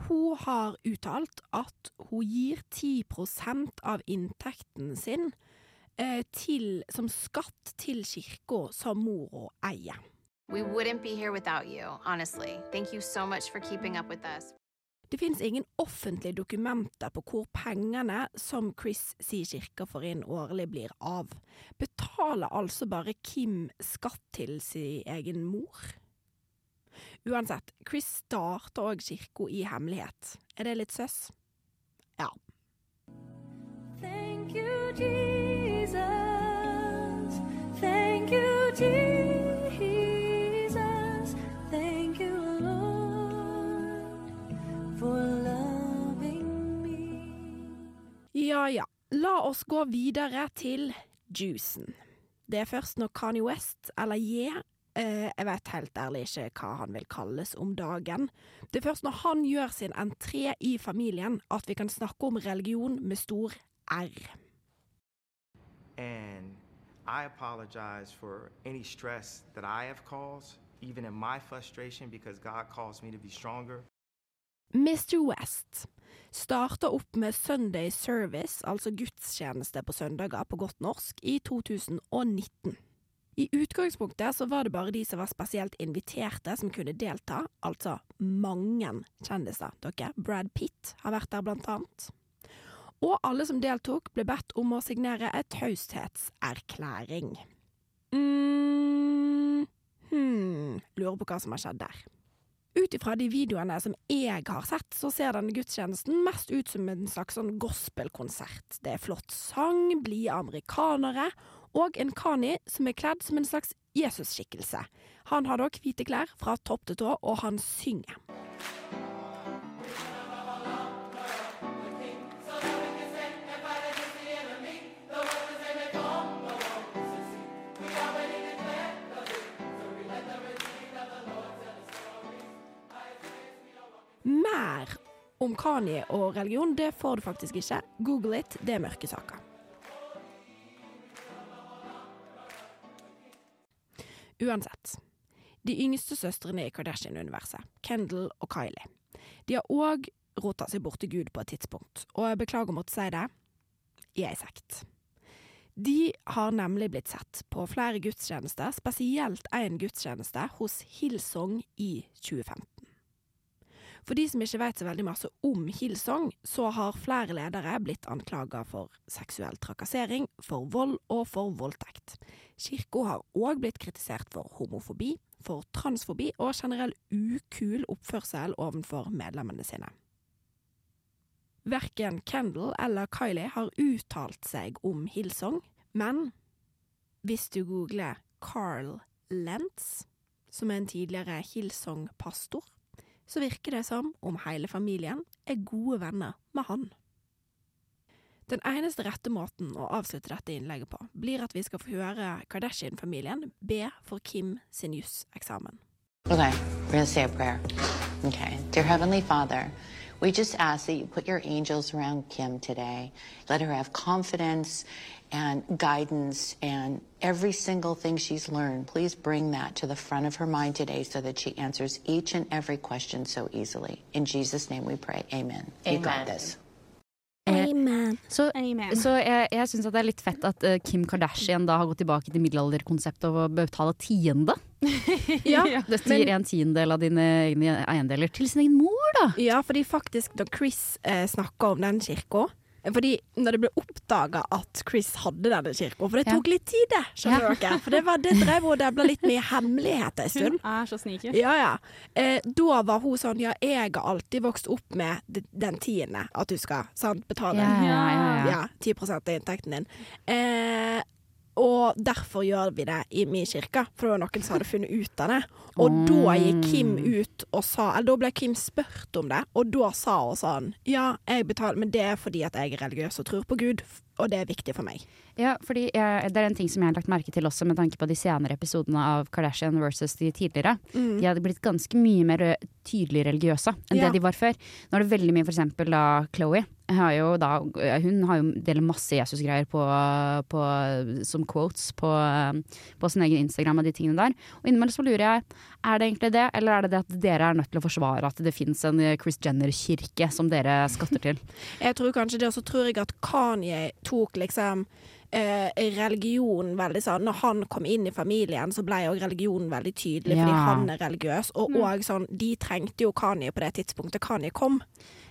hun har uttalt at hun gir 10% av inntekten sin eh, til, som skatt til kirka som mora eier. We wouldn't be here without you, honestly. Thank you so much for keeping up with us. Det finnes ingen offentlige dokumenter på hvor pengene som Chris sier kirka får inn årlig blir av. Betaler altså bare Kim skatt til sin egen mor? Uansett, Chris starter òg kirka i hemmelighet. Er det litt søss? Ja. Thank you, Jesus. Thank you, Jesus. Thank you, Lord, for loving me. Ja ja, la oss gå videre til juicen. Det er først når Kanye West, eller Ye, jeg vet helt ærlig ikke hva han vil kalles om dagen, det er først når han gjør sin entré i familien at vi kan snakke om religion med stor R. And I apologize for any stress that I have caused, even in my frustration, because God calls me to be stronger. Mr. West starta opp med Sunday Service, altså gudstjeneste på søndager på godt norsk, i 2019. I utgangspunktet så var det bare de som var spesielt inviterte som kunne delta, altså mange kjendiser. Dere, Brad Pitt har vært der blant annet. Og alle som deltok ble bedt om å signere et taushetserklæring. mm, hmm, lurer på hva som har skjedd der. Ut ifra de videoene som jeg har sett, så ser denne gudstjenesten mest ut som en slags sånn gospelkonsert. Det er flott sang, blide amerikanere, og en Kani som er kledd som en slags Jesus-skikkelse. Han har da hvite klær fra topp til tå, og han synger. Mer om Kani og religion, det får du faktisk ikke. Google it, det er mørke saker. Uansett. De yngste søstrene i Kardashian-universet, Kendal og Kylie, de har òg rota seg bort til Gud på et tidspunkt, og jeg beklager å måtte si det, i ei sekt. De har nemlig blitt sett på flere gudstjenester, spesielt en gudstjeneste hos Hillsong i 2015. For de som ikke vet så veldig masse om Hillsong, så har flere ledere blitt anklaga for seksuell trakassering, for vold og for voldtekt. Kirka har òg blitt kritisert for homofobi, for transfobi og generell ukul oppførsel overfor medlemmene sine. Verken Kendal eller Kylie har uttalt seg om Hillsong, men hvis du googler Carl Lentz, som er en tidligere Hillsong-pastor, så virker det som om hele familien er gode venner med han. Den eneste rette måten å avslutte dette innlegget på, blir at vi skal få høre Kardashian-familien be for Kim sin juseksamen. Okay, we're to say a prayer. Okay. Dear Heavenly Father, we just ask that you put your angels around Kim today. Let her have confidence and guidance and every single thing she's learned. Please bring that to the front of her mind today so that she answers each and every question so easily. In Jesus' name we pray. Amen. You got Amen. this. Amen. Så, så jeg, jeg syns det er litt fett at eh, Kim Kardashian da har gått tilbake til middelalderkonseptet og betaler tiende. Ja, Dette gir en tiendedel av dine egne eiendeler til sin egen mor, da. Ja, fordi faktisk da Chris eh, snakka om den kirka, Fordi når det ble oppdaga at Chris hadde denne kirka For det Ja. tok litt tid, det, skjønner Ja. dere. For det, var, det drev og debla litt med hemmeligheter en stund. Hun er så sneaky. Ja, ja. Eh, da var hun sånn Ja, jeg har alltid vokst opp med den tiende at du skal sant, betale Ja, ja, ja, ja. 10 av inntekten din. Eh, og derfor gjør vi det i min kirke, for det var noen som hadde funnet ut av det. Og da gikk Kim ut og sa Eller da ble Kim spurt om det, og da sa hun sånn Ja, jeg betaler, men det er fordi at jeg er religiøs og tror på Gud, og det er viktig for meg. Ja, fordi jeg, Det er en ting som jeg har lagt merke til også med tanke på de senere episodene av Kardashian versus de tidligere. Mm. De hadde blitt ganske mye mer tydelig religiøse enn Ja. det de var før. Nå er det veldig mye for eksempel da Chloé. Har jo da, hun har jo deler masse Jesus-greier på, på, som quotes på, på sin egen Instagram og de tingene der. Og innimellom så lurer jeg, er det egentlig det, eller er det det at dere er nødt til å forsvare at det fins en Chris Jenner-kirke som dere skatter til? Jeg tror kanskje det, og så tror jeg at Kanye tok liksom eh, religion veldig sånn Når han kom inn i familien, så ble jo religionen veldig tydelig, fordi han er religiøs. Og, Mm. og sånn, de trengte jo Kanye på det tidspunktet Kanye kom.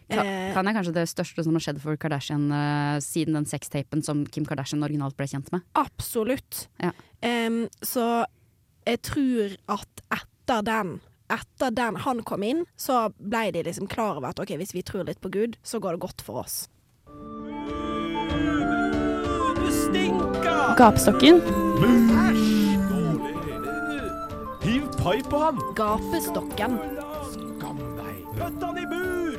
Eh, er kanskje det største som har skjedd for Kardashian uh, siden den sextapen som Kim Kardashian originalt ble kjent med. Absolutt. Ja. Um, så jeg tror at etter den etter den han kom inn, så ble de liksom klar over at ok, hvis vi tror litt på Gud, så går det godt for oss. Gapestokken. Hiv pai på han! Gapestokken. Skam deg! Pøtt han i bur!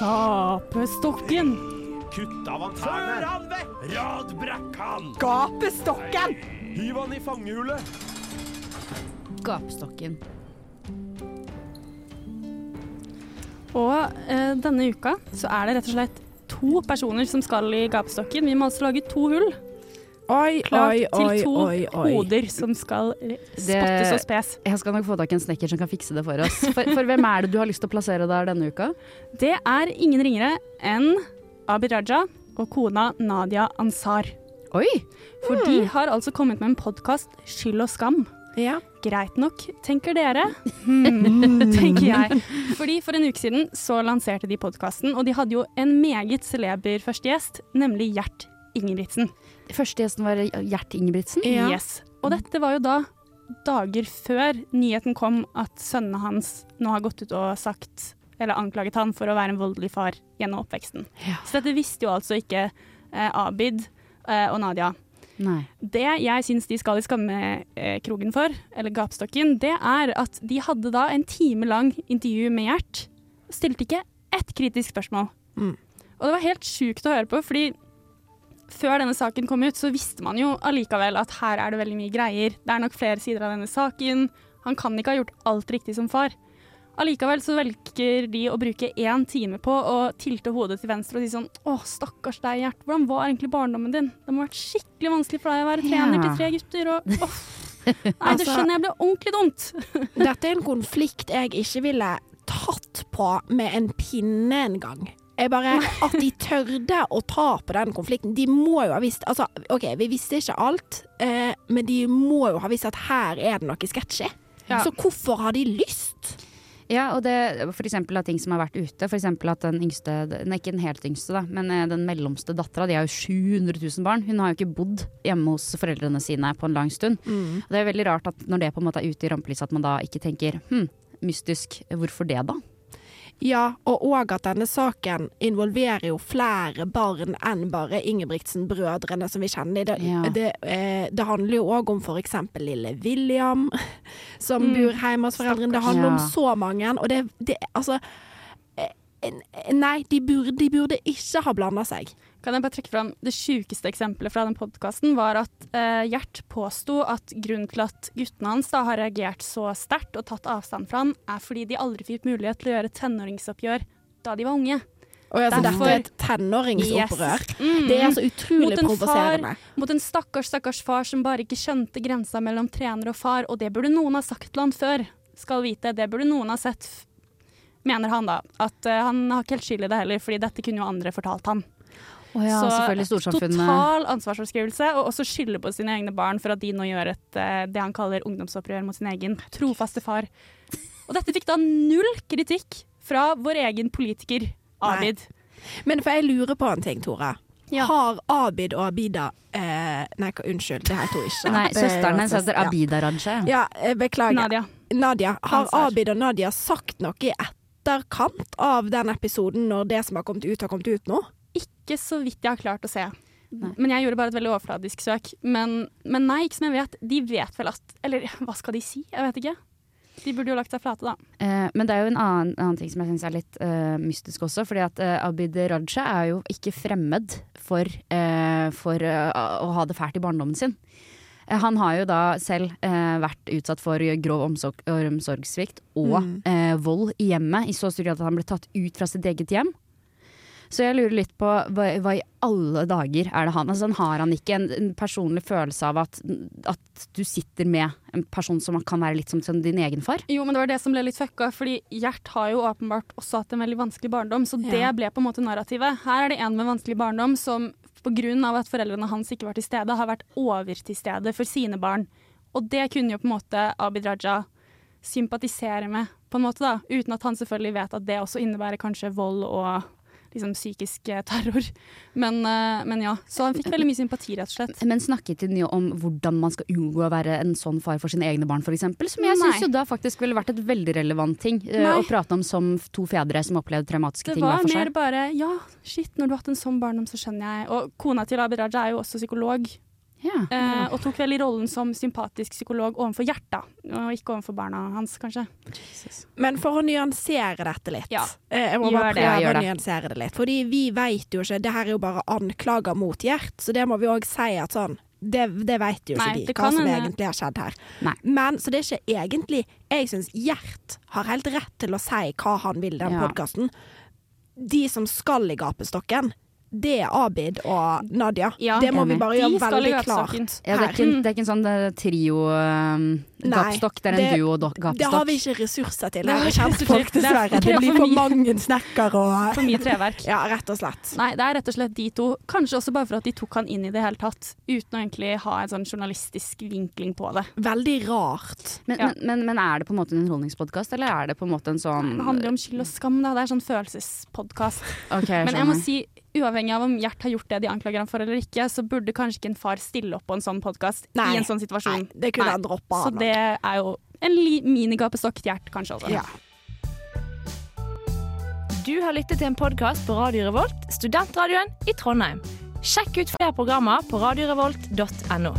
Gapestokken. Kutt av han tærne! Før han vekk! Radbrekk han! Gapestokken! Hiv han i fangehullet! Gapestokken. Og eh, denne uka så er det rett og slett to personer som skal i gapestokken. Vi må altså lage to hull. Oi, Klart oi, til to oi, oi. hoder som skal spottes og spes. Jeg skal nok få tak i en snekker som kan fikse det for oss. For, for hvem er det du har lyst til å plassere der denne uka? Det er ingen ringere enn Abid Raja og kona Nadia Ansar. Oi! For de har altså kommet med en podkast, Skyld og skam. Ja. Greit nok, tenker dere. Hmm, tenker jeg. Fordi For en uke siden så lanserte de podkasten, og de hadde jo en meget celeber første gjest, nemlig Gjert Ingebrigtsen. Første gjesten var Gjert Ingebrigtsen? Yes. Og dette var jo da dager før nyheten kom at sønnene hans nå har gått ut og sagt, eller anklaget han for å være en voldelig far gjennom oppveksten. Så dette visste jo altså ikke eh, Abid eh, og Nadia. Nei. Det jeg syns de skal i skammekroken for, eller gapestokken, det er at de hadde da en time lang intervju med Gjert. Stilte ikke ett kritisk spørsmål. Mm. Og det var helt sjukt å høre på, fordi før denne saken kom ut, så visste man jo allikevel at her er det veldig mye greier. Det er nok flere sider av denne saken. Han kan ikke ha gjort alt riktig som far. Allikevel så velger de å bruke én time på å tilte hodet til venstre og si sånn Å, stakkars deg, Gjert. Hvordan var egentlig barndommen din? Det må ha vært skikkelig vanskelig for deg å være trener til tre gutter. Og, åh. Nei, det Altså- skjønner jeg ble ordentlig dumt. Dette er en konflikt jeg ikke ville tatt på med en pinne engang. Jeg bare, At de tørde å ta på den konflikten. De må jo ha visst altså, OK, vi visste ikke alt, eh, men de må jo ha visst at her er det noe sketsjy. Ja. Så hvorfor har de lyst? Ja, og det for eksempel av ting som har vært ute. For eksempel at den yngste, nei ikke den helt yngste, da, men eh, den mellomste dattera, de har jo 700 000 barn. Hun har jo ikke bodd hjemme hos foreldrene sine på en lang stund. Mm. Og det er veldig rart at når det på en måte er ute i rampelyset, at man da ikke tenker hm, mystisk, hvorfor det da? Ja, og òg at denne saken involverer jo flere barn enn bare Ingebrigtsen-brødrene som vi kjenner. Det, Ja. det, eh, det handler jo òg om eksempel lille William, som Mm. bor hjemme hos foreldrene. Det handler om så mange. Og det, det altså eh, Nei, de burde, de burde ikke ha blanda seg. Kan jeg bare trekke fram Det sjukeste eksempelet fra den podkasten var at eh, Gjert påsto at grunnen til at guttene hans da har reagert så sterkt og tatt avstand fra han, er fordi de aldri fikk mulighet til å gjøre tenåringsoppgjør da de var unge. Og altså, Derfor- dette er et tenåringsopprør. Yes. Mm. Det er så utrolig provoserende. Mot en stakkars, stakkars far som bare ikke skjønte grensa mellom trener og far, og det burde noen ha sagt til han før. Skal vite, det burde noen ha sett, mener han da. At uh, han har ikke helt skyld i det heller, fordi dette kunne jo andre fortalt han. Å ja, så total ansvarsforskrivelse, og også skylde på sine egne barn for at de nå gjør et, eh, det han kaller ungdomsopprør mot sin egen trofaste far. Og dette fikk da null kritikk fra vår egen politiker, Abid. Men for jeg lurer på en ting, Tore. Har Abid og Abida eh, Nei, unnskyld, det heter jeg ikke. Nei, er søsteren hennes heter Abida Raja. Ja, eh, beklager. Nadia. Nadia. Har Abid og Nadia sagt noe i etterkant av den episoden, når det som har kommet ut, har kommet ut nå? Ikke så vidt jeg har klart å se. Men jeg gjorde bare et veldig overfladisk søk. Men, men nei, ikke som jeg vet. De vet vel at Eller hva skal de si? Jeg vet ikke. De burde jo lagt seg flate, da. Eh, men det er jo en annen, annen ting som jeg syns er litt eh, mystisk også. Fordi at eh, Abid Raja er jo ikke fremmed for, eh, for eh, å ha det fælt i barndommen sin. Eh, Han har jo da selv eh, vært utsatt for grov omsorg, omsorgssvikt og Mm. eh, vold i hjemmet, i så stor grad at han ble tatt ut fra sitt eget hjem. Så jeg lurer litt på hva, hva i alle dager er det han altså, Har han ikke en, en personlig følelse av at, at du sitter med en person som kan være litt som, som din egen far? Jo, men det var det som ble litt fucka, fordi Gjert har jo åpenbart også hatt en veldig vanskelig barndom, så det Ja. ble på en måte narrativet. Her er det en med vanskelig barndom som pga. at foreldrene hans ikke var til stede, har vært over til stede for sine barn. Og det kunne jo på en måte Abid Raja sympatisere med, på en måte da, uten at han selvfølgelig vet at det også innebærer kanskje vold og liksom psykisk eh, terror. Men, eh, men ja, så han fikk veldig mye sympati, rett og slett. Men snakket de mye om hvordan man skal unngå å være en sånn far for sine egne barn, f.eks.? Som jeg syns jo da faktisk ville vært et veldig relevant ting eh, Nei. å prate om som to fedre som opplevde traumatiske Det ting var hver for mer bare ja, shit, når du har hatt en sånn barndom, så skjønner jeg. Og kona til Abid Raja er jo også psykolog. Eh, og tok vel i rollen som sympatisk psykolog overfor hjertet, og ikke overfor barna hans, kanskje. Men for å nyansere dette litt Ja. eh, Jeg må Gjør bare prøve det, å nyansere det litt. Fordi vi vet jo ikke Det her er jo bare anklager mot Gjert, så det må vi òg si at sånn det, det vet jo ikke Nei, de, hva som hende- egentlig har skjedd her. Men Så det er ikke egentlig Jeg syns Gjert har helt rett til å si hva han vil i den Ja. podkasten. De som skal i gapestokken, det er Abid og Nadia. det må vi bare gjøre veldig klart. Ja, det, er ikke, en- det er ikke en sånn eh, trio-gapstokk, det er en duo-gapstokk. Det har vi ikke ressurser til. Her er kjentfolk. Det er- dessverre. det Det blir for for mange snekkere og For mye treverk. Ja, rett og slett. Nei, det er rett og slett de to. Kanskje også bare for at de tok han inn i det hele tatt, uten å egentlig ha en sånn journalistisk vinkling på det. Veldig rart. Men, Ja. men, men, men er det på en måte en underholdningspodkast, eller er det på en måte en sånn Det handler om skyld og skam, da. Det er sånn følelsespodkast. Okay, Men jeg må si, uavhengig av om Gjert har gjort det de anklager ham for eller ikke, så burde kanskje ikke en far stille opp på en sånn podkast i en sånn situasjon. Nei, det kunne han droppa, Så det er jo en minigapestokk til Gjert, kanskje også. Ja. Du har lyttet til en podkast på Radio Revolt, studentradioen i Trondheim. Sjekk ut flere programmer på radiorevolt.no.